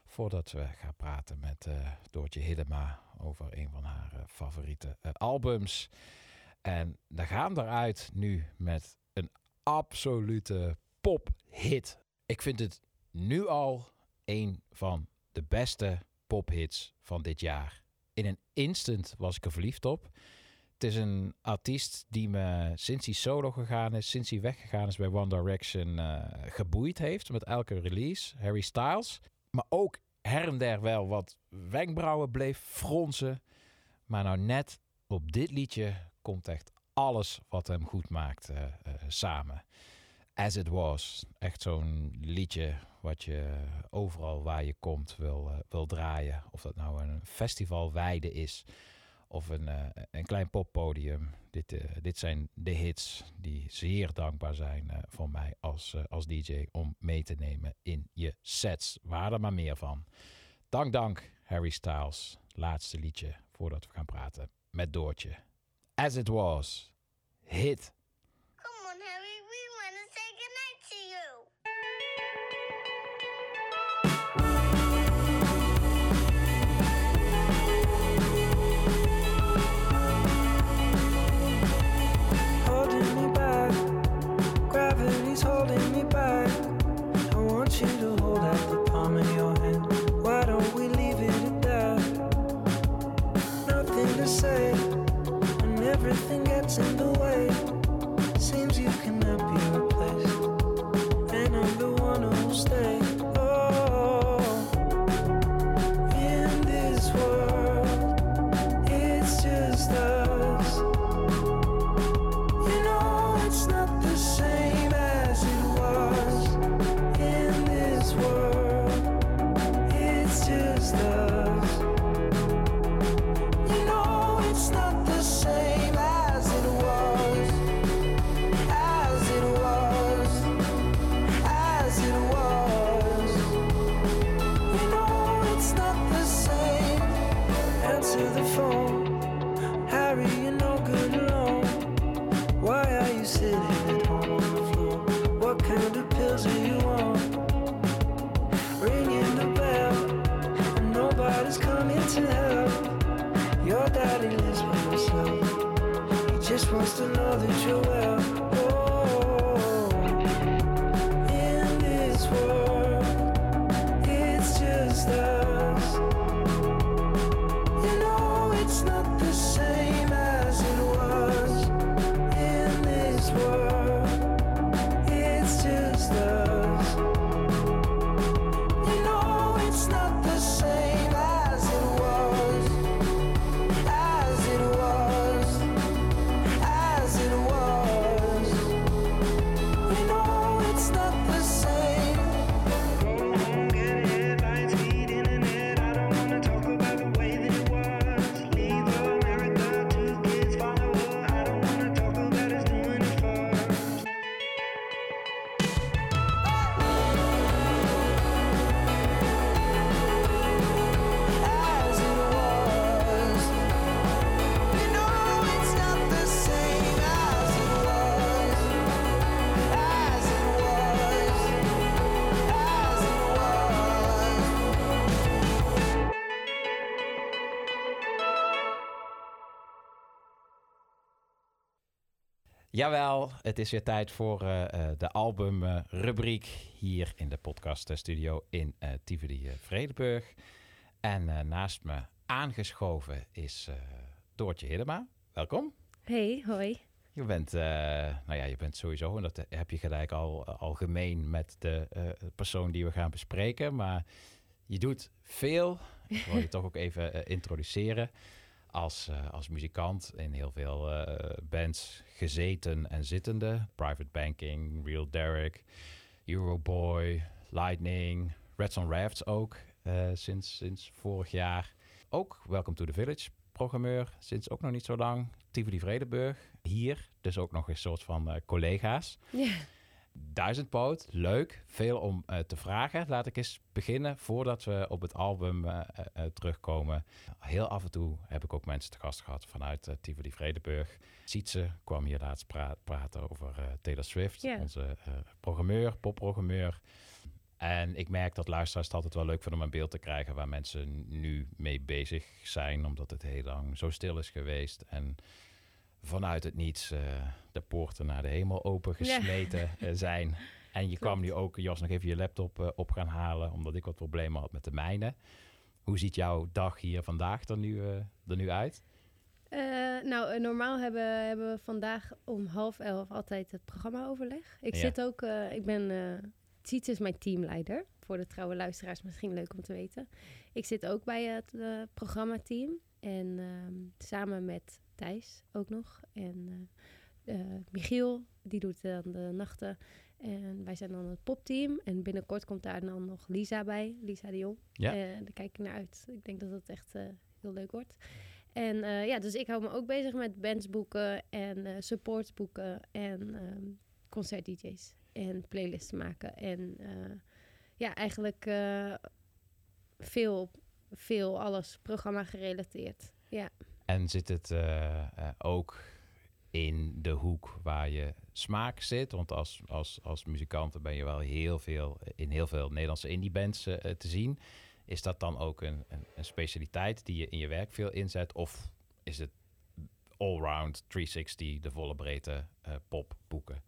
Voordat we gaan praten met Doortje Hiddema over een van haar favoriete albums. En we gaan eruit nu met een absolute pophit. Ik vind het nu al een van de beste pophits van dit jaar. In een instant was ik er verliefd op. Het is een artiest die me sinds hij solo gegaan is, sinds hij weggegaan is bij One Direction, eh, geboeid heeft met elke release. Harry Styles. Maar ook her en der wel wat wenkbrauwen bleef fronsen. Maar nou net op dit liedje komt echt alles wat hem goed maakt eh, eh, samen. As It Was. Echt zo'n liedje wat je overal waar je komt wil, eh, wil draaien. Of dat nou een festivalweide is of een, eh, een klein poppodium. Dit, eh, dit zijn de hits die zeer dankbaar zijn voor mij als, als DJ om mee te nemen in je sets. Waar er maar meer van. Dank, dank Harry Styles. Laatste liedje voordat we gaan praten met Doortje. As It Was. Hit. Jawel, het is weer tijd voor eh, eh, de albumrubriek hier in de podcaststudio in eh Tivoli Vredenburg. En naast me aangeschoven is Doortje Hiddema. Welkom. Hey, hoi. Je bent, nou ja, je bent sowieso, en dat heb je gelijk al, al gemeen met de persoon die we gaan bespreken. Maar je doet veel. Ik wil je toch ook even introduceren. Als, eh, als muzikant in heel veel eh, bands gezeten en zittende. Private Banking, Real Derek, Euroboy, Lightning, Reds on Rafts ook eh, sinds, sinds vorig jaar. Ook Welcome to the Village programmeur sinds ook nog niet zo lang. Tivoli Vredenburg hier, dus ook nog een soort van collega's. Ja. Duizendpoot, leuk. Veel om eh, te vragen. Laat ik eens beginnen voordat we op het album eh, eh, terugkomen. Heel af en toe heb ik ook mensen te gast gehad vanuit Tivoli Vredenburg. Sietse kwam hier laatst pra- praten over Taylor Swift, onze programmeur, popprogrammeur. En ik merk dat luisteraars het altijd wel leuk vinden om een beeld te krijgen waar mensen nu mee bezig zijn, omdat het heel lang zo stil is geweest. En vanuit het niets eh, de poorten naar de hemel open Ja. gesmeten eh, zijn. En je kwam nu ook, Jos, nog even je laptop eh, op gaan halen, omdat ik wat problemen had met de mijne. Hoe ziet jouw dag hier vandaag er nu, er nu uit? Nou, normaal hebben, hebben we vandaag om half elf altijd het programmaoverleg. Ik Ja. zit ook, ik ben, eh Tiets is mijn teamleider. Voor de trouwe luisteraars misschien leuk om te weten. Ik zit ook bij het programmateam. En ehm, samen met Thijs ook nog. En eh, eh, Michiel, die doet dan de nachten. En wij zijn dan het popteam. En binnenkort komt daar dan nog Lisa bij. Lisa de Jong. Ja. Eh, daar kijk ik naar uit. Ik denk dat het echt heel leuk wordt. En ja, dus ik hou me ook bezig met bands boeken en eh support boeken en ehm concert-dj's en playlists maken. En ja, eigenlijk veel, veel alles programma gerelateerd. Ja. En zit het eh, eh, ook in de hoek waar je smaak zit? Want als, als, als muzikant ben je wel heel veel in heel veel Nederlandse indie-bands eh, te zien. Is dat dan ook een, een, specialiteit die je in je werk veel inzet? Of is het allround 360, de volle breedte eh, pop boeken?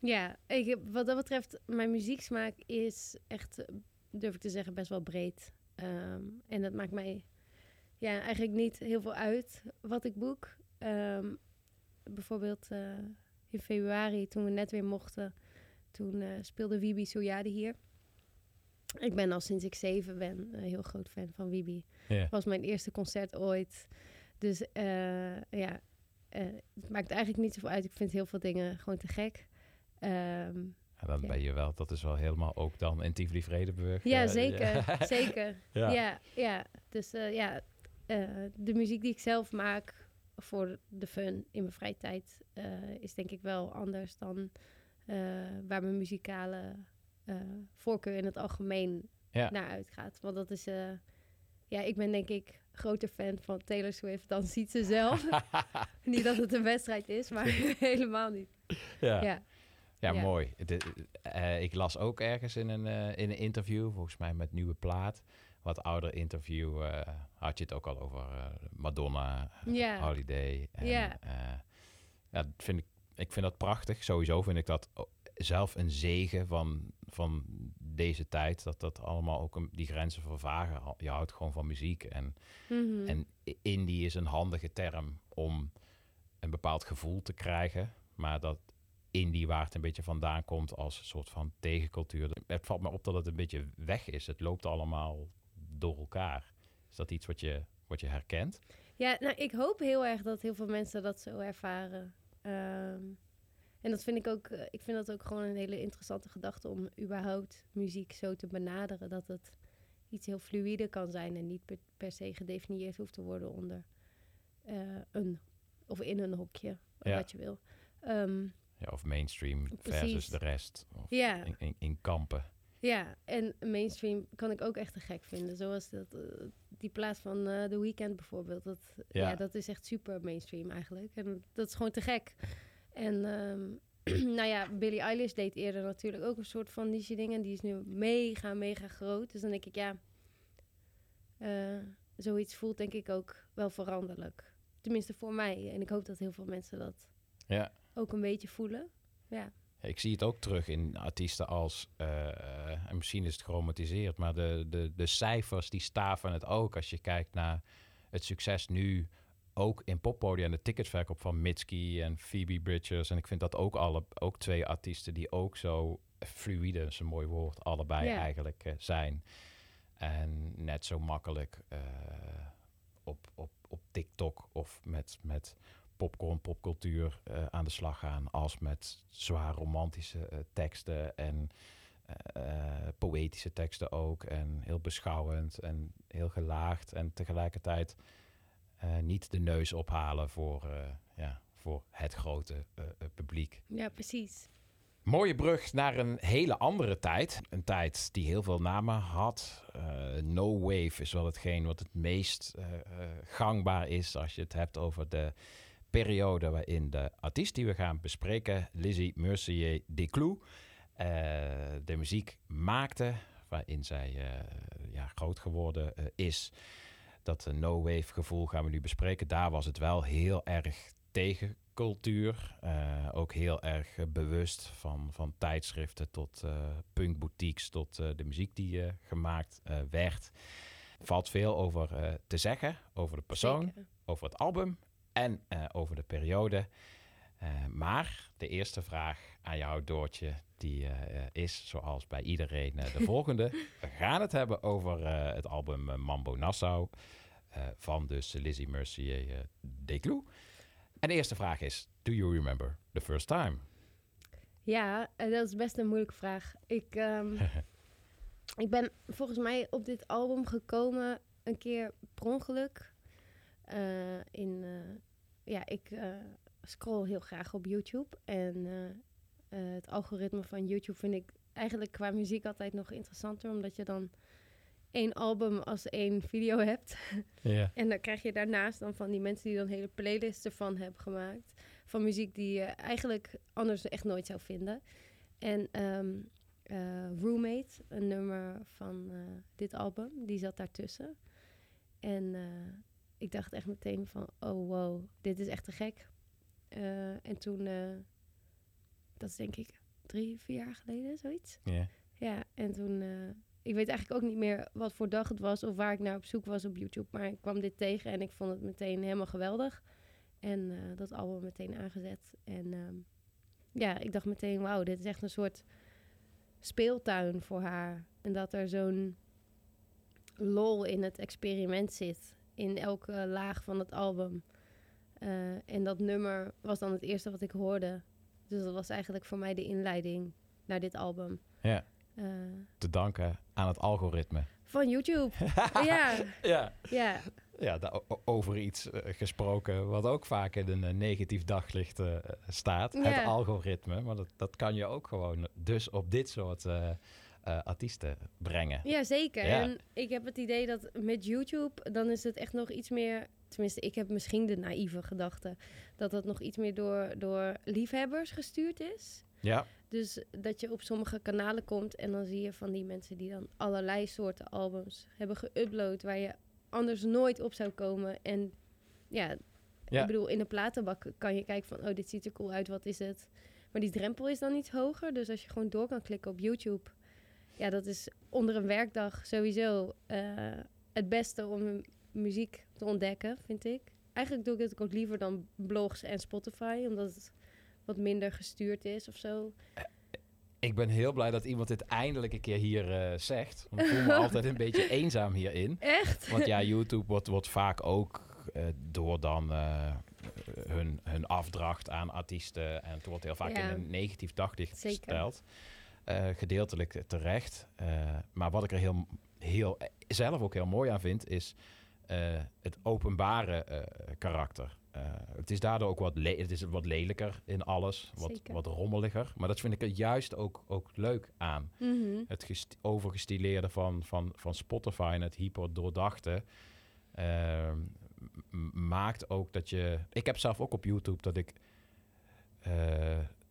Ja, ik, wat dat betreft, mijn muzieksmaak is echt, eh, durf ik te zeggen, best wel breed. Ehm, en dat maakt mij ja, eigenlijk niet heel veel uit wat ik boek. Ehm, bijvoorbeeld eh, in februari, toen we net weer mochten, toen eh, speelde Wibi Soyade hier. Ik ben al sinds ik zeven ben een heel groot fan van Wibi. Was mijn eerste concert ooit. Dus eh, ja, eh, het maakt eigenlijk niet zoveel uit. Ik vind heel veel dingen gewoon te gek. Ehm, En dan Ja. ben je wel, dat is wel helemaal ook dan in Tivoli Vredenburg. ja, eh, zeker. ja. zeker. Ja. Ja, ja. Dus eh, ja, eh, de muziek die ik zelf maak voor de fun in mijn vrije tijd eh, is denk ik wel anders dan eh, waar mijn muzikale voorkeur in het algemeen Ja. naar uitgaat. Want dat is, ja, ik ben denk ik groter fan van Taylor Swift dan ziet ze zelf. niet dat het een wedstrijd is, maar helemaal niet. Ja. Ja. Ja, Ja. mooi. De- ik las ook ergens in een, in een interview, volgens mij met Nieuwe Plaat, wat ouder interview eh, had je het ook al over eh, Madonna, eh. Holiday. En, Ja. vind ik, ik vind dat prachtig. Sowieso vind ik dat o- zelf een zegen van, van deze tijd. Dat dat allemaal ook een, die grenzen vervagen. Je houdt gewoon van muziek. En, Mhm. en indie is een handige term om een bepaald gevoel te krijgen. Maar dat indie waar het een beetje vandaan komt als een soort van tegencultuur. Het valt me op dat het een beetje weg is. Het loopt allemaal door elkaar. Is dat iets wat je, wat je herkent? Ja, nou, ik hoop heel erg dat heel veel mensen dat zo ervaren. Ehm, en dat vind ik ook, eh, ik vind dat ook gewoon een hele interessante gedachte om überhaupt muziek zo te benaderen. Dat het iets heel fluïde kan zijn en niet per, per se gedefinieerd hoeft te worden onder eh, een of in een hokje, Ja. wat je wil. Ehm, Ja, of mainstream versus Precies. de rest. Of Ja. in, in, in kampen. Ja, en mainstream kan ik ook echt te gek vinden. Zoals dat, eh, die plaats van eh The Weeknd bijvoorbeeld. Dat, ja. Ja. dat is echt super mainstream eigenlijk. En dat is gewoon te gek. En ehm, nou ja, Billie Eilish deed eerder natuurlijk ook een soort van niche ding. En die is nu mega, mega groot. Dus dan denk ik, ja, eh, zoiets voelt denk ik ook wel veranderlijk. Tenminste voor mij. En ik hoop dat heel veel mensen dat Ja. ook een beetje voelen. Ja. Ik zie het ook terug in artiesten als, eh, en misschien is het geromatiseerd, maar de, de, de cijfers die staven het ook. Als je kijkt naar het succes nu, ook in poppodia en de ticketverkoop van Mitski en Phoebe Bridgers. En ik vind dat ook, alle, ook twee artiesten die ook zo fluïde, dat is een mooi woord, allebei eigenlijk eh, zijn. En net zo makkelijk eh, op, op, op TikTok of met, met popcorn, popcultuur eh, aan de slag gaan. Als met zwaar romantische eh, teksten en eh, poëtische teksten ook. En heel beschouwend en heel gelaagd. En tegelijkertijd niet de neus ophalen voor, ja, voor het grote publiek. ja, precies. Mooie brug naar een hele andere tijd. Een tijd die heel veel namen had. No Wave is wel hetgeen wat het meest gangbaar is als je het hebt over de periode waarin de artiest die we gaan bespreken, Lizzie Mercier Desclous, eh, de muziek maakte waarin zij eh, ja, groot geworden eh, is. Dat eh, no wave gevoel gaan we nu bespreken. Daar was het wel heel erg tegen cultuur. Ook heel erg bewust van, van tijdschriften tot eh punkboutiques, tot de muziek die gemaakt werd. Valt veel over te zeggen, over de persoon, Zeker. over het album en eh, over de periode. Eh, maar de eerste vraag aan jou, Doortje, die eh, is zoals bij iedereen de volgende. We gaan het hebben over het album Mambo Nassau van dus Lizzie Mercier Desclous. En de eerste vraag is, do you remember the first time? Ja, dat is best een moeilijke vraag. Ik, ehm, ik ben volgens mij op dit album gekomen een keer per ongeluk. Eh, in, eh, ja, ik eh, scroll heel graag op YouTube. En het algoritme van YouTube vind ik eigenlijk qua muziek altijd nog interessanter. Omdat je dan één album als één video hebt. Ja. En dan krijg je daarnaast dan van die mensen die dan hele playlists ervan hebben gemaakt. Van muziek die je eigenlijk anders echt nooit zou vinden. En eh, Roommate, een nummer van dit album, die zat daartussen. En eh, ik dacht echt meteen van, oh wow, dit is echt te gek. Eh, en toen, eh, dat is denk ik drie, vier jaar geleden, zoiets. Ja. Ja, en toen... eh, ik weet eigenlijk ook niet meer wat voor dag het was of waar ik naar op zoek was op YouTube. Maar ik kwam dit tegen en ik vond het meteen helemaal geweldig. En dat album meteen aangezet. En ehm, ja, ik dacht meteen, wauw, dit is echt een soort speeltuin voor haar. En dat er zo'n lol in het experiment zit. In elke laag van het album. Eh, en dat nummer was dan het eerste wat ik hoorde. Dus dat was eigenlijk voor mij de inleiding naar dit album. Ja, Eh, te danken aan het algoritme. van YouTube. ja, Ja. ja. Ja, over iets eh, gesproken wat ook vaak in een negatief daglicht staat. Ja. Het algoritme. Maar dat, dat kan je ook gewoon dus op dit soort eh, artiesten brengen. Ja, zeker. Ja. En ik heb het idee dat met YouTube, dan is het echt nog iets meer... Tenminste, ik heb misschien de naïeve gedachte... dat het nog iets meer door, door liefhebbers gestuurd is. Ja. Dus dat je op sommige kanalen komt en dan zie je van die mensen die dan allerlei soorten albums hebben geüpload waar je anders nooit op zou komen. En ja, Ja. ik bedoel, in de platenbak kan je kijken van, oh, dit ziet er cool uit, wat is het? Maar die drempel is dan iets hoger. Dus als je gewoon door kan klikken op YouTube, ja, dat is onder een werkdag sowieso eh, het beste om muziek te ontdekken, vind ik. Eigenlijk doe ik het ook liever dan blogs en Spotify, omdat het wat minder gestuurd is of zo. Ik ben heel blij dat iemand dit eindelijk een keer hier eh, zegt. Want ik voel me altijd een beetje eenzaam hierin. Echt? Want ja, YouTube wordt, wordt vaak ook eh, door dan eh, hun, hun afdracht aan artiesten. En het wordt heel vaak Ja. in een negatief daglicht gesteld. Eh, gedeeltelijk terecht. Eh, maar wat ik er heel, heel, zelf ook heel mooi aan vind, is eh, het openbare karakter. Het is daardoor ook wat, het is wat lelijker in alles, wat, Zeker. wat rommeliger. Maar dat vind ik er juist ook, ook leuk aan. Mhm. Het gest- overgestileerde van, van, van Spotify en het hyper doordachte ehm, maakt ook dat je... Ik heb zelf ook op YouTube dat ik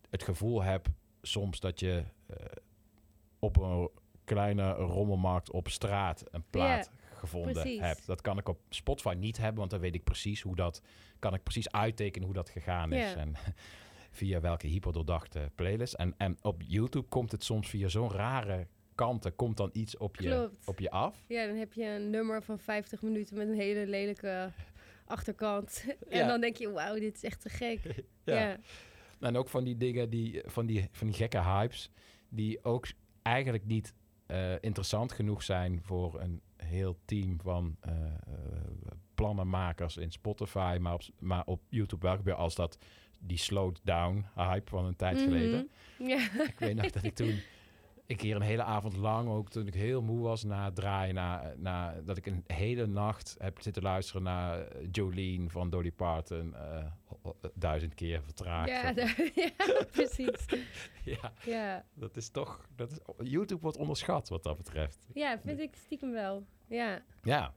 het gevoel heb soms dat je eh, op een kleine rommelmarkt op straat een plaat gevonden precies. hebt. Dat kan ik op Spotify niet hebben, want dan weet ik precies hoe dat... kan ik precies uittekenen hoe dat gegaan is. En via welke hyperdoordachte playlist. En, en op YouTube komt het soms via zo'n rare kanten... komt dan iets op je, Klopt. op je af. Ja, dan heb je een nummer van 50 minuten met een hele lelijke achterkant. en Ja. dan denk je, wauw, dit is echt te gek. Ja. ja. En ook van die dingen, die, van, die, van die gekke hypes... die ook eigenlijk niet eh, interessant genoeg zijn... voor een heel team van eh, plannenmakers in Spotify... maar op, maar op YouTube wel als dat... die slowed down hype van een tijd Mhm. geleden. Ja. Ik weet nog dat ik toen een keer een hele avond lang, ook toen ik heel moe was na het draaien, na, na, dat ik een hele nacht heb zitten luisteren naar eh, Jolene van Dolly Parton, eh, o- duizend keer vertraagd. Ja, precies. ja, Ja. dat is toch, dat is, YouTube wordt onderschat wat dat betreft. ja, vind ik stiekem wel. Ja, Ja.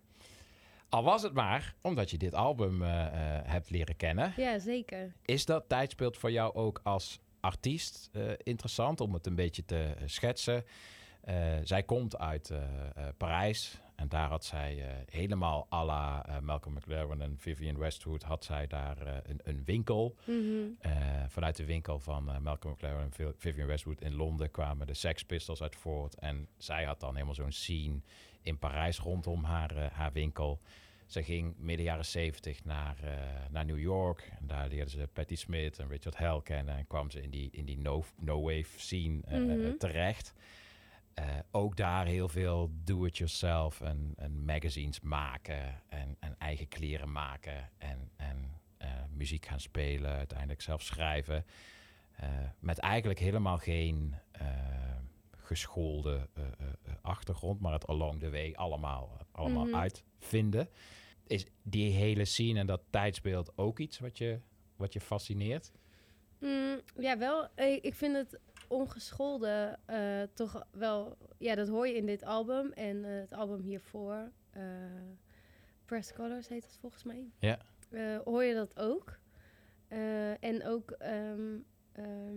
Al was het maar omdat je dit album eh, eh, hebt leren kennen. ja zeker. Is dat tijdsbeeld voor jou ook als artiest eh, interessant om het een beetje te eh, schetsen? Eh, zij komt uit Parijs en daar had zij helemaal à la Malcolm McLaren en Vivian Westwood had zij daar een, een winkel. Mhm. Vanuit de winkel van Malcolm McLaren en Vi- Vivian Westwood in Londen kwamen de Sex Pistols uit voort. En zij had dan helemaal zo'n scene in Parijs rondom haar, haar winkel. Ze ging midden jaren zeventig naar, eh, naar New York. En daar leerde ze Patti Smith en Richard Hell kennen. En kwam ze in die, in die no- no-wave scene eh, eh, Mhm. terecht. Ook daar heel veel do-it-yourself en, en magazines maken. En, en eigen kleren maken. En, en muziek gaan spelen. Uiteindelijk zelf schrijven. Met eigenlijk helemaal geen geschoolde achtergrond. Maar het along the way allemaal, allemaal Mhm. uitvinden. Is die hele scene en dat tijdsbeeld ook iets wat je, wat je fascineert? Mm, ja, wel. eh, Ik vind het ongeschoolde eh, toch wel... Ja, dat hoor je in dit album. En eh, het album hiervoor, Press Colors heet het volgens mij. Ja. Hoor je dat ook. En ook ehm, ehm,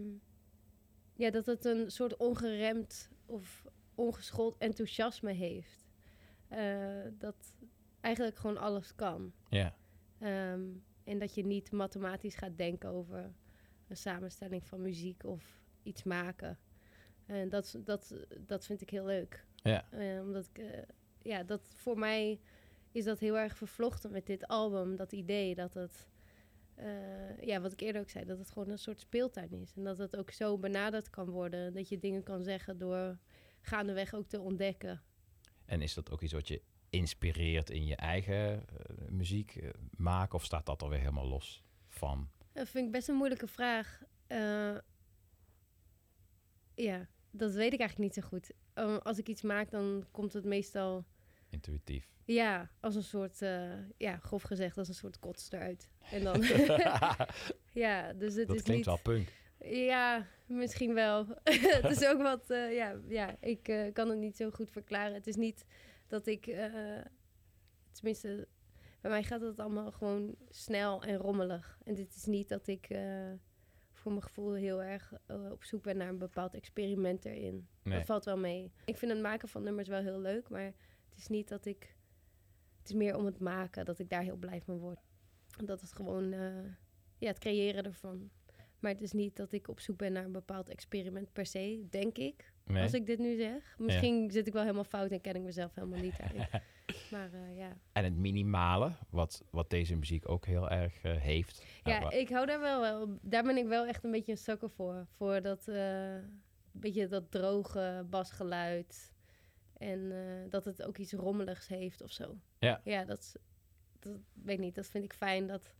ja, dat het een soort ongeremd of ongeschoold enthousiasme heeft. Dat eigenlijk gewoon alles kan. Ja. Ehm, en dat je niet mathematisch gaat denken over een samenstelling van muziek of iets maken. En dat, dat, dat vind ik heel leuk. Ja. Eh, omdat ik, eh, ja, dat voor mij is dat heel erg vervlochten met dit album. Dat idee dat het, eh, ja, wat ik eerder ook zei, dat het gewoon een soort speeltuin is. En dat het ook zo benaderd kan worden. Dat je dingen kan zeggen door gaandeweg ook te ontdekken. En is dat ook iets wat je inspireert in je eigen eh, muziek eh, maken? Of staat dat alweer helemaal los van? Dat vind ik best een moeilijke vraag. Eh, ja, dat weet ik eigenlijk niet zo goed. Eh, als ik iets maak, dan komt het meestal... Intuïtief. Ja, als een soort, ja, grof gezegd, als een soort kots eruit. En dan, ja, dus het dat is klinkt niet... wel punk. Ja, misschien wel. het is ook wat, ja, ja, ik kan het niet zo goed verklaren. Het is niet dat ik, eh, tenminste, bij mij gaat het allemaal gewoon snel en rommelig. En dit is niet dat ik eh, voor mijn gevoel heel erg eh, op zoek ben naar een bepaald experiment erin. Nee. Dat valt wel mee. Ik vind het maken van nummers wel heel leuk, maar het is niet dat ik... Het is meer om het maken, dat ik daar heel blij van word. Dat het gewoon, ja, het creëren ervan. Maar het is niet dat ik op zoek ben naar een bepaald experiment per se, denk ik. Nee. Als ik dit nu zeg. Misschien zit ik wel helemaal fout en ken ik mezelf helemaal niet daarin. maar eh, ja. En het minimale, wat, wat deze muziek ook heel erg eh, heeft. Ja, Nou, ik hou daar wel, wel. Daar ben ik wel echt een beetje een sukker voor. Voor dat, eh, beetje dat droge basgeluid. En dat het ook iets rommeligs heeft of zo. Ja. Ja, dat, dat weet ik niet. Dat vind ik fijn. Dat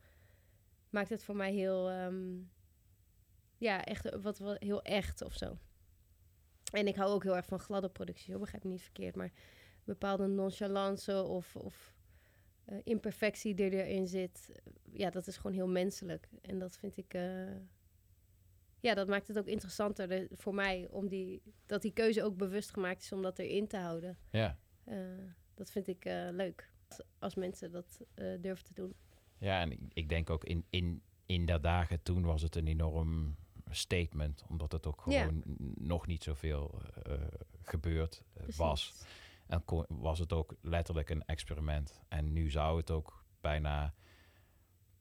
maakt het voor mij heel, ehm, ja, echt wat, wat heel echt of zo. En ik hou ook heel erg van gladde producties. hoor, Begrijp me niet verkeerd, maar bepaalde nonchalance of, of eh, imperfectie die erin zit, eh, ja, dat is gewoon heel menselijk. En dat vind ik, eh, ja, dat maakt het ook interessanter de- voor mij om die, dat die keuze ook bewust gemaakt is om dat erin te houden. Ja. Dat vind ik leuk als mensen dat durven te doen. Ja, en ik, ik denk ook in, in, in dat dagen toen was het een enorm statement. Omdat het ook gewoon nog niet zoveel eh, gebeurd eh, was. En kon- was het ook letterlijk een experiment. En nu zou het ook bijna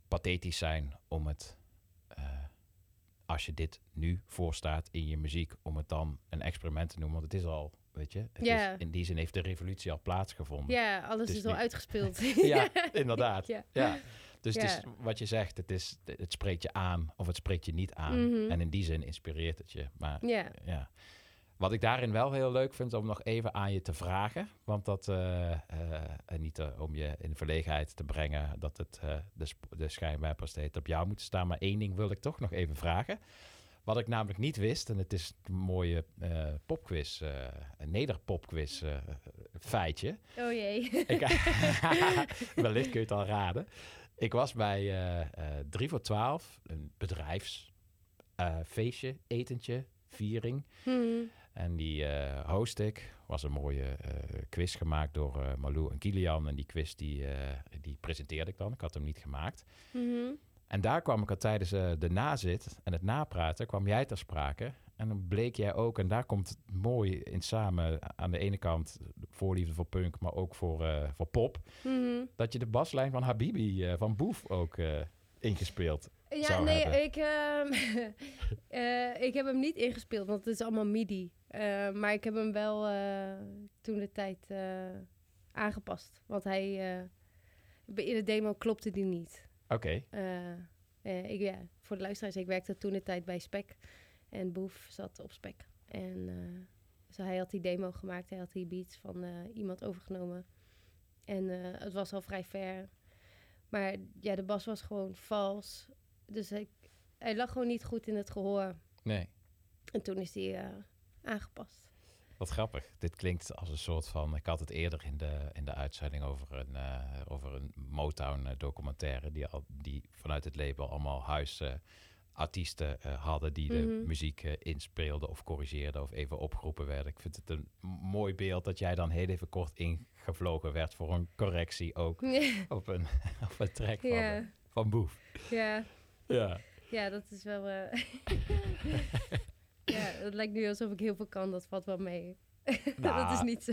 pathetisch zijn om het, eh, als je dit nu voorstaat in je muziek, om het dan een experiment te noemen. Want het is al, weet je, het Ja. is, in die zin heeft de revolutie al plaatsgevonden. Ja, alles Het is al uitgespeeld. ja, inderdaad. Ja. Ja. Dus het is wat je zegt, het, is, het spreekt je aan of het spreekt je niet aan. Mhm. En in die zin inspireert het je. Maar Ja. ja. Wat ik daarin wel heel leuk vind om nog even aan je te vragen. Want dat, eh, eh, en niet eh, om je in verlegenheid te brengen dat het de, de schijnwerpers steeds op jou moeten staan. Maar één ding wil ik toch nog even vragen. Wat ik namelijk niet wist, en het is een mooie eh, popquiz, een nederpopquiz eh, feitje. Oh jee. Ik, wellicht kun je het al raden. Ik was bij eh eh 3 voor 12, een bedrijfsfeestje, etentje, viering. Hmm. En die eh host ik. Was een mooie eh, quiz gemaakt door eh Malou en Kilian. En die quiz die, eh, die presenteerde ik dan. Ik had hem niet gemaakt. Mhm. En daar kwam ik al tijdens eh, de nazit en het napraten, kwam jij ter sprake. En dan bleek jij ook, en daar komt het mooi in samen, aan de ene kant voorliefde voor punk, maar ook voor, eh, voor pop, Mhm. dat je de baslijn van Habibi eh, van Boef ook eh, ingespeeld Ja, nee, hebben. ik, ehm, eh, ik heb hem niet ingespeeld, want het is allemaal MIDI. Maar ik heb hem wel toen de tijd aangepast. Want hij, in de demo klopte die niet. Oké, ik, ja, voor de luisteraars, ik werkte toen de tijd bij Spec. En Boef zat op Spec. En dus hij had die demo gemaakt. Hij had die beats van eh, iemand overgenomen. En eh, het was al vrij ver. Maar ja, de bas was gewoon vals. Dus ik, hij lag gewoon niet goed in het gehoor. nee. En toen is hij eh, aangepast. Wat grappig. Dit klinkt als een soort van. Ik had het eerder in de, in de uitzending over een, over een Motown eh, documentaire. Die, al, die vanuit het label allemaal huisartiesten eh, hadden. die de Mhm. muziek eh, inspeelden of corrigeerden of even opgeroepen werden. Ik vind het een mooi beeld dat jij dan heel even kort ingevlogen werd voor een correctie ook. op, een, op een track van, eh, van Boef. Ja, Ja. ja dat is wel... eh, ja, het lijkt nu alsof ik heel veel kan. Dat valt wel mee. dat is Nou, niet zo.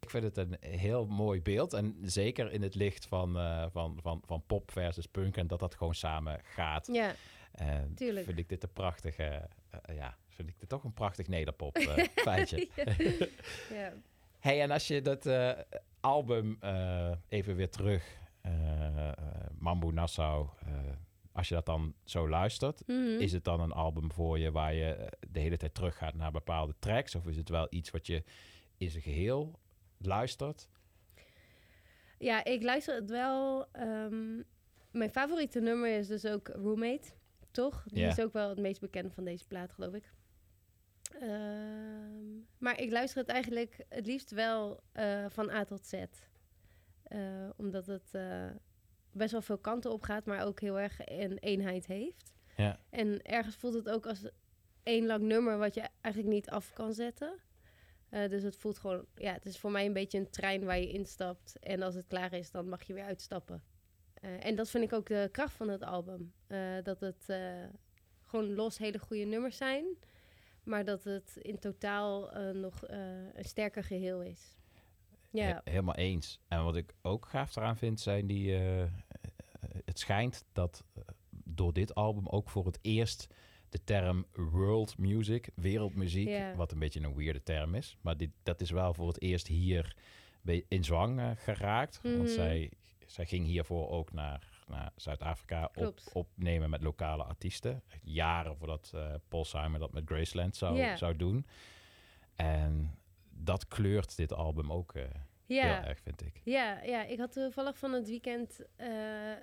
Ik vind het een heel mooi beeld. En zeker in het licht van, van, van, van pop versus punk. En dat dat gewoon samen gaat. Ja, En tuurlijk. vind ik dit een prachtige... eh, ja, vind ik dit toch een prachtig nederpop eh, feitje. Ja. ja. hey, en als je dat eh, album even weer terug... Mambo Nassau... als je dat dan zo luistert... Mhm. Is het dan een album voor je waar je de hele tijd teruggaat naar bepaalde tracks? Of is het wel iets wat je in zijn geheel luistert? Ja, ik luister het wel. ehm, mijn favoriete nummer is dus ook Roommate, toch? Die is ook wel het meest bekend van deze plaat, geloof ik. Ehm, maar ik luister het eigenlijk het liefst wel eh, van A tot Z. Eh, omdat het eh, best wel veel kanten op gaat, maar ook heel erg een eenheid heeft. Ja. En ergens voelt het ook als één lang nummer wat je eigenlijk niet af kan zetten. Dus het voelt gewoon, ja, het is voor mij een beetje een trein waar je instapt. En als het klaar is, dan mag je weer uitstappen. Eh, en dat vind ik ook de kracht van het album. Eh, dat het eh, gewoon los hele goede nummers zijn. Maar dat het in totaal nog een sterker geheel is. Ja, He- helemaal eens. En wat ik ook gaaf eraan vind, zijn die... het schijnt dat door dit album ook voor het eerst de term world music, wereldmuziek, Ja. wat een beetje een weirde term is, maar dit, dat is wel voor het eerst hier in zwang geraakt. Want Mhm. zij, zij ging hiervoor ook naar, naar Zuid-Afrika op, opnemen met lokale artiesten. Echt Jaren voordat eh, Paul Simon dat met Graceland zou, zou doen. En dat kleurt dit album ook eh, Ja. heel erg, vind ik. Ja, ja, ik had toevallig van het weekend eh,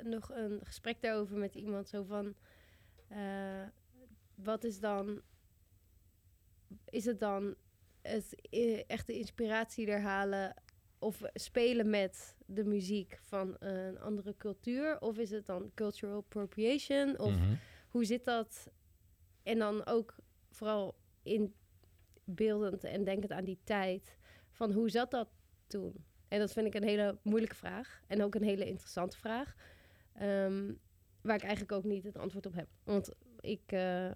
nog een gesprek daarover met iemand. Zo van, wat is dan, is het dan het echte inspiratie er halen of spelen met de muziek van een andere cultuur? Of is het dan cultural appropriation? Of Mhm. hoe zit dat? En dan ook vooral inbeeldend en denkend aan die tijd. Van hoe zat dat toen? En dat vind ik een hele moeilijke vraag. En ook een hele interessante vraag. Ehm, waar ik eigenlijk ook niet het antwoord op heb. Want ik, eh,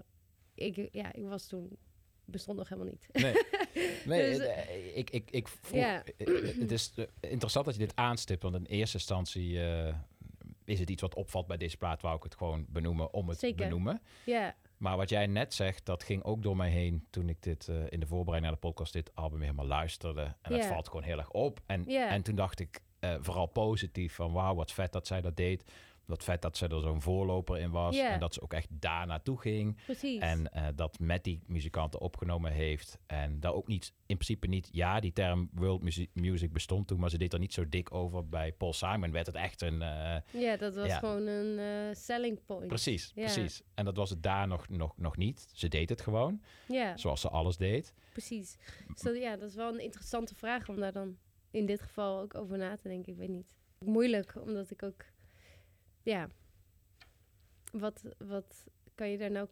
ik, ja, ik was toen... bestond nog helemaal niet. Nee, nee Dus, eh, eh, ik, ik, ik ja. eh, het is interessant dat je dit aanstipt, want in eerste instantie is het iets wat opvalt bij deze plaat, wou ik het gewoon benoemen om het te benoemen. Ja, Maar wat jij net zegt, dat ging ook door mij heen toen ik dit in de voorbereiding naar de podcast dit album helemaal luisterde. En dat Ja. valt gewoon heel erg op. En, Ja. en toen dacht ik vooral positief van wauw, wat vet dat zij dat deed. Wat vet dat ze er zo'n voorloper in was. En dat ze ook echt daar naartoe ging. precies. En eh, dat met die muzikanten opgenomen heeft. En daar ook niet, in principe niet, ja, die term world music, music bestond toen, maar ze deed er niet zo dik over. Bij Paul Simon werd het echt een. eh, ja, dat was ja. gewoon een eh, selling point. precies, precies. En dat was het daar nog, nog, nog niet. Ze deed het gewoon, Ja, zoals ze alles deed. precies. Dus dat, ja, dat is wel een interessante vraag om daar dan in dit geval ook over na te denken. Ik weet niet. Moeilijk, omdat ik ook... Ja, wat, wat kan je daar nou...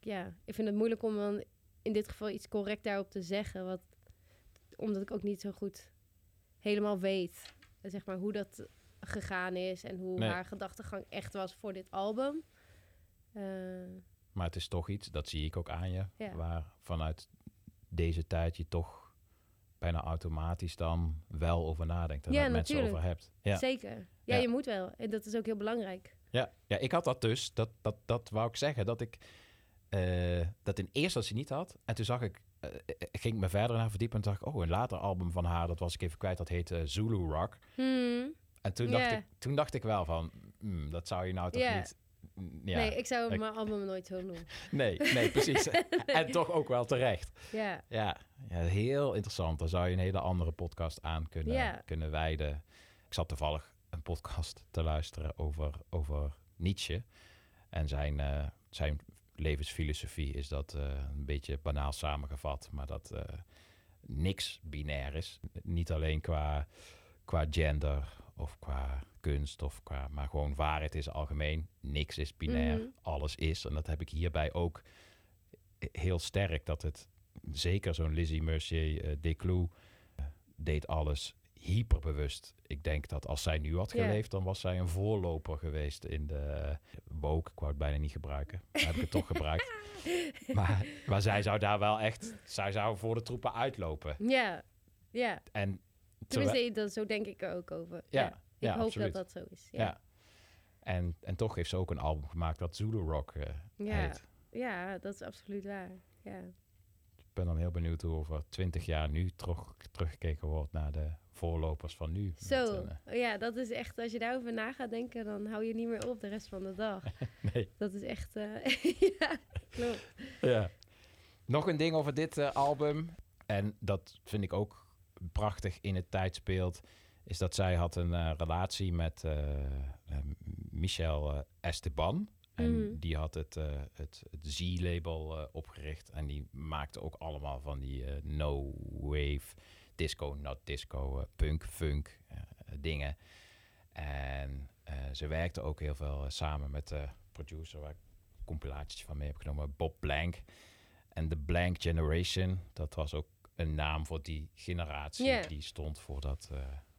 Ja, ik vind het moeilijk om dan in dit geval iets correct daarop te zeggen. Wat, omdat ik ook niet zo goed helemaal weet, zeg maar, hoe dat gegaan is. En hoe Nee. haar gedachtegang echt was voor dit album. Eh, Maar het is toch iets, dat zie ik ook aan je, Ja. waar vanuit deze tijd je toch bijna automatisch dan wel over nadenkt en Ja, daar mensen over hebt. Ja. Zeker. Ja, Ja. je moet wel. En dat is ook heel belangrijk. Ja, ja, ik had dat dus. Dat, dat, dat wou ik zeggen. Dat ik eh, dat in eerste instantie niet had. En toen zag ik, eh, ging ik me verder naar verdiepen. En dacht ik, oh, een later album van haar, dat was ik even kwijt. Dat heet eh, Zulu Rock. Hmm. En toen, dacht ik, toen dacht ik wel van, hmm, dat zou je nou toch niet... mm, Ja, nee, ik zou ik- mijn album nooit zo noemen. nee, nee, precies. En toch ook wel terecht. Ja, Ja, ja, heel interessant. Daar zou je een hele andere podcast aan kunnen, kunnen wijden. Ik zat toevallig een podcast te luisteren over, over Nietzsche. En zijn, eh, zijn levensfilosofie is dat eh, een beetje banaal samengevat. Maar dat eh, niks binair is. Niet alleen qua, qua gender of qua kunst of qua... Maar gewoon waarheid is algemeen. Niks is binair. Mhm. Alles is. En dat heb ik hierbij ook heel sterk. Dat het zeker zo'n Lizzie Mercier uh, Desclous eh, deed alles hyperbewust. Ik denk dat als zij nu had geleefd, dan was zij een voorloper geweest in de woke. Ik wou het bijna niet gebruiken. Maar heb ik het toch gebruikt. Maar, maar zij zou daar wel echt, zij zou voor de troepen uitlopen. ja, ja. En Tenminste, dat, zo denk ik er ook over. Ja, Ik ja, hoop absoluut. dat dat zo is. ja. Ja, En, en toch heeft ze ook een album gemaakt dat Zulu Rock eh, ja. heet. ja dat is absoluut waar. Ja, Ik ben dan heel benieuwd hoe over twintig jaar nu terug, teruggekeken wordt naar de voorlopers van nu. Zo, eh, ja, dat is echt, als je daarover na gaat denken, dan hou je niet meer op de rest van de dag. nee. Dat is echt, eh, ja, klopt. Ja. Nog een ding over dit eh, album. En dat vind ik ook prachtig in het tijdsbeeld. Is dat zij had een relatie met Michel Esteban. En Mhm. die had het, eh, het, het Z-label eh, opgericht. En die maakte ook allemaal van die eh, no-wave, disco, not disco, punk, funk dingen. En ze werkte ook heel veel samen met de producer waar ik compilaties van mee heb genomen, Bob Blank. En de Blank Generation, dat was ook een naam voor die generatie. Die stond voor dat,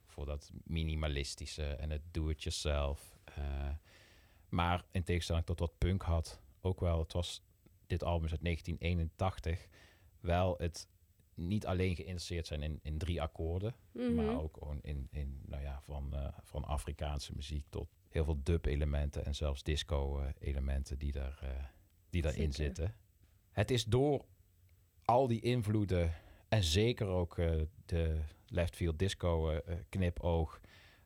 voor dat minimalistische en het do-it-yourself. Eh, maar in tegenstelling tot wat punk had, ook wel, het was dit album is uit 1981, wel het niet alleen geïnteresseerd zijn in, in drie akkoorden, Mhm. maar ook gewoon in, in nou ja, van, eh, van Afrikaanse muziek tot heel veel dub-elementen en zelfs disco-elementen die, daar, eh, die daarin Zeker. zitten. Het is door al die invloeden en zeker ook eh, de left field disco eh, eh, knipoog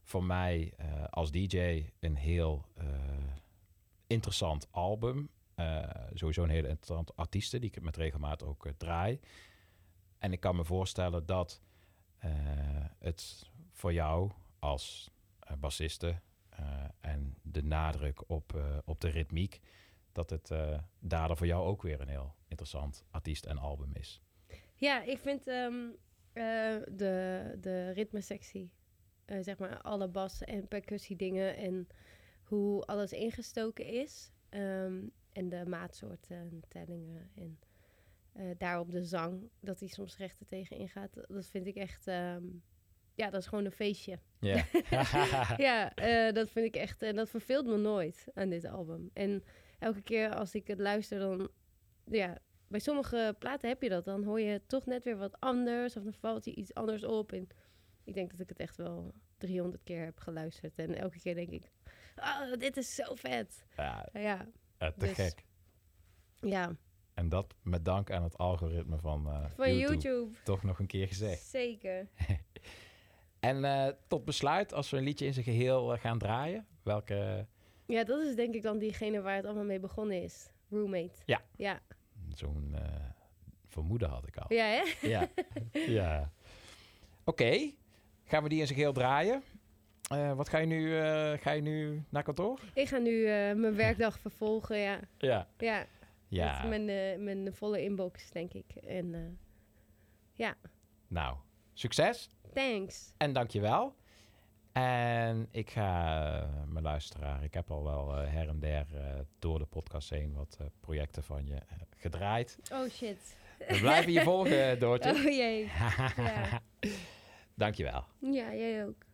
voor mij eh, als DJ een heel eh, interessant album. Eh, sowieso een hele interessante artiesten die ik met regelmaat ook draai. En ik kan me voorstellen dat het voor jou als bassiste en de nadruk op, op de ritmiek, dat het daardoor voor jou ook weer een heel interessant artiest en album is. Ja, ik vind eh, de, de ritmesectie, eh, zeg maar alle bas- en percussiedingen en hoe alles ingestoken is. ehm, en de maatsoorten en tellingen en eh, daarop de zang, dat hij soms rechter tegen ingaat. Dat vind ik echt, ehm, ja, dat is gewoon een feestje. Ja. ja, eh, dat vind ik echt, en dat verveelt me nooit aan dit album. En elke keer als ik het luister, dan, ja, bij sommige platen heb je dat. Dan hoor je toch net weer wat anders. Of dan valt je iets anders op. En ik denk dat ik het echt wel 300 keer heb geluisterd. En elke keer denk ik, oh, dit is zo vet. Ja, Ja, eh, te dus- gek. ja En dat met dank aan het algoritme van, eh, van YouTube. Toch nog een keer gezegd. Zeker. En eh, tot besluit, als we een liedje in zijn geheel eh, gaan draaien, welke... Ja, dat is denk ik dan diegene waar het allemaal mee begonnen is. Roommate. Ja. Ja, Zo'n vermoeden had ik al. ja hè? Ja. ja. Oké, gaan we die in zijn geheel draaien? Eh, wat ga je nu? eh, ga je nu naar kantoor? Ik ga nu eh, mijn werkdag vervolgen, ja. Ja. Ja. Ja. Met mijn, eh, mijn volle inbox, denk ik. En eh, ja, Nou, succes thanks. en dankjewel. En ik ga mijn luisteraar, ik heb al wel her en der eh, door de podcast heen wat projecten van je gedraaid. Oh shit. We blijven je volgen, Doortje. Oh jee. Ja. Dankjewel. ja, jij ook.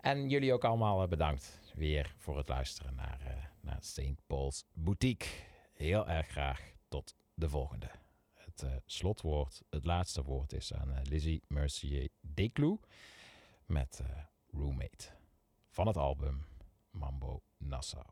En jullie ook allemaal eh, bedankt weer voor het luisteren naar, eh naar St. Paul's Boutique. Heel erg graag tot de volgende. Het eh, slotwoord, het laatste woord is aan eh, Lizzie Mercier Desclous met eh, Roommate van het album Mambo Nassau.